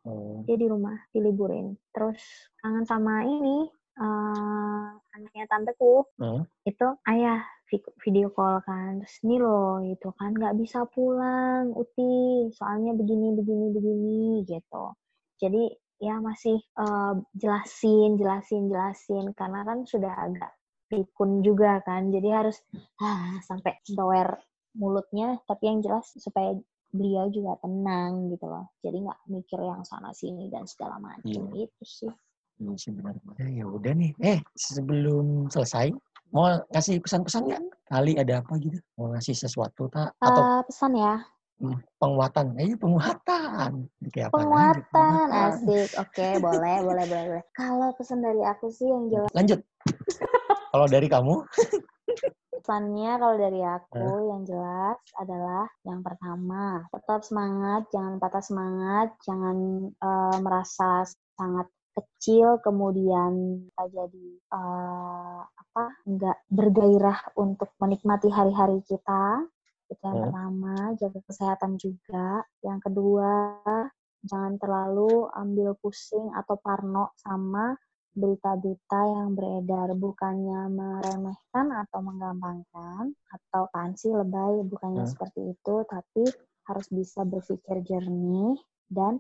Oh, Dia di rumah, diliburin. Terus kangen sama ini, eh anaknya tanteku. Hmm. Itu ayah vi- video call kan. Terus ini loh gitu kan. nggak bisa pulang, Uti. Soalnya begini, begini, begini gitu. Jadi ya masih eh, jelasin, jelasin, jelasin. Karena kan sudah agak pikun juga kan. Jadi harus ah, sampai doer mulutnya. Tapi yang jelas supaya beliau juga tenang gitu loh. Jadi nggak mikir yang sana sini dan segala macam Iya. itu sih. Iya. Eh, ya udah nih. Eh, sebelum selesai mau ngasih pesan-pesan nggak? Kali ada apa gitu? Mau ngasih sesuatu tak? Atau Eh, pesan ya, hmm, penguatan? Eh, iya, penguatan. Kayak apa penguatan asik. Oke, boleh, boleh, boleh, boleh. Kalau pesan dari aku sih yang jelas Lanjut. Kalau dari kamu? pesannya kalau dari aku yang jelas adalah yang pertama tetap semangat, jangan patah semangat, jangan eh, merasa sangat kecil kemudian kita jadi eh, apa nggak bergairah untuk menikmati hari-hari kita itu yang Hmm. pertama jaga kesehatan juga yang kedua jangan terlalu ambil pusing atau parno sama berita-berita yang beredar bukannya meremehkan atau menggampangkan atau pansi lebay bukannya Hmm. seperti itu tapi harus bisa berpikir jernih dan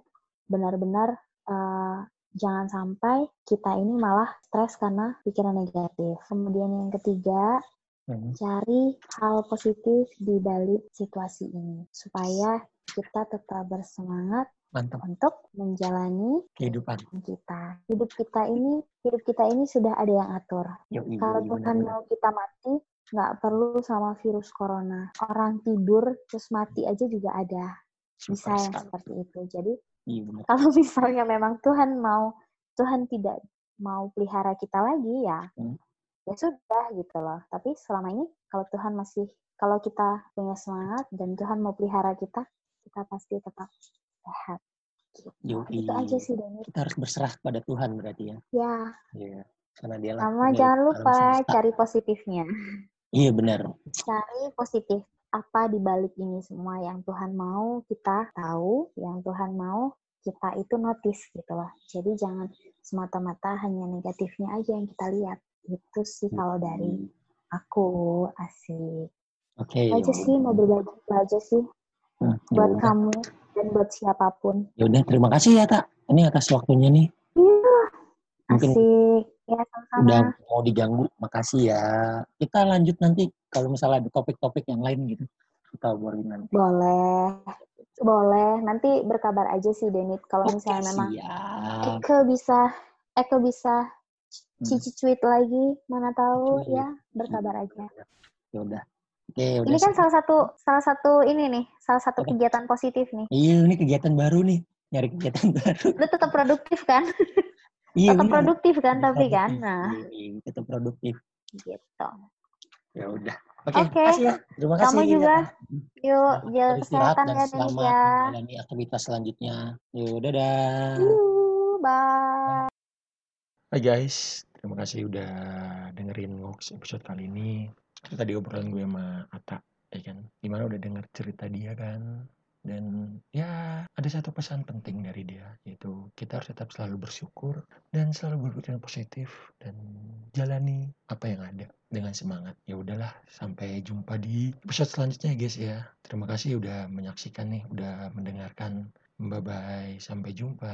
benar-benar eh, jangan sampai kita ini malah stres karena pikiran negatif. Kemudian yang ketiga, Hmm. cari hal positif di balik situasi ini supaya kita tetap bersemangat Mantap. untuk menjalani Kehidupan. kita. Hidup kita ini, hidup kita ini sudah ada yang atur. Yoi, Kalau Tuhan mau kita mati, nggak perlu sama virus corona. Orang tidur terus mati aja juga ada. Bisa Super yang seperti itu. Jadi Iya kalau misalnya memang Tuhan mau, Tuhan tidak mau pelihara kita lagi ya, Hmm. ya sudah gitu loh. Tapi selama ini kalau Tuhan masih, kalau kita punya semangat dan Tuhan mau pelihara kita, kita pasti tetap sehat. Gitu. Yoi. Itu aja sih Dani. Kita harus berserah pada Tuhan berarti ya. Ya, Iya. Karena dia sama jangan lupa cari positifnya. Iya benar. Cari positif apa di balik ini semua yang Tuhan mau kita tahu, yang Tuhan mau kita itu notice gitu loh. Jadi jangan semata-mata hanya negatifnya aja yang kita lihat. Itu sih kalau dari aku asik. Oke. aja sih mau berbagi aja sih buat yaudah. kamu dan buat siapa pun. Ya udah, terima kasih ya, Tak. Ini atas waktunya nih. Iya, Mungkin asik. Ya sama-sama. udah mau diganggu. Makasih ya. Kita lanjut nanti kalau misalnya ada topik-topik yang lain gitu. Kita obrolin nanti. Boleh. Boleh. Nanti berkabar aja sih Denit kalau Oke, misalnya memang siap. Eke bisa Eke bisa Hmm. cici cuit lagi, mana tahu Cuit. ya, berkabar aja. Ya udah. Oke, udah. Ini kan salah satu salah satu ini nih, salah satu Apa? kegiatan positif nih. Iya, ini kegiatan baru nih. Nyari kegiatan baru. Lu tetap produktif kan? Iya, tetap benar. produktif kan tapi Produktif. kan. Nah, Iya, tetap produktif. gitu. Ya udah. Oke, Oke. makasih ya. Terima kasih. Kamu ya, juga. Tak. Yuk, jaga kesehatan dan ya selamat ya. menjalani aktivitas selanjutnya. Yuk, dadah. Yuk, bye. Hai guys, terima kasih udah dengerin Ngox episode kali ini. Itu tadi obrolan gue sama Ata, ya kan? Gimana udah denger cerita dia kan? Dan ya ada satu pesan penting dari dia, yaitu kita harus tetap selalu bersyukur dan selalu berpikiran positif dan jalani apa yang ada dengan semangat. Ya udahlah, sampai jumpa di episode selanjutnya ya guys ya. Terima kasih udah menyaksikan nih, udah mendengarkan. Bye bye, sampai jumpa.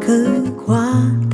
刻骨。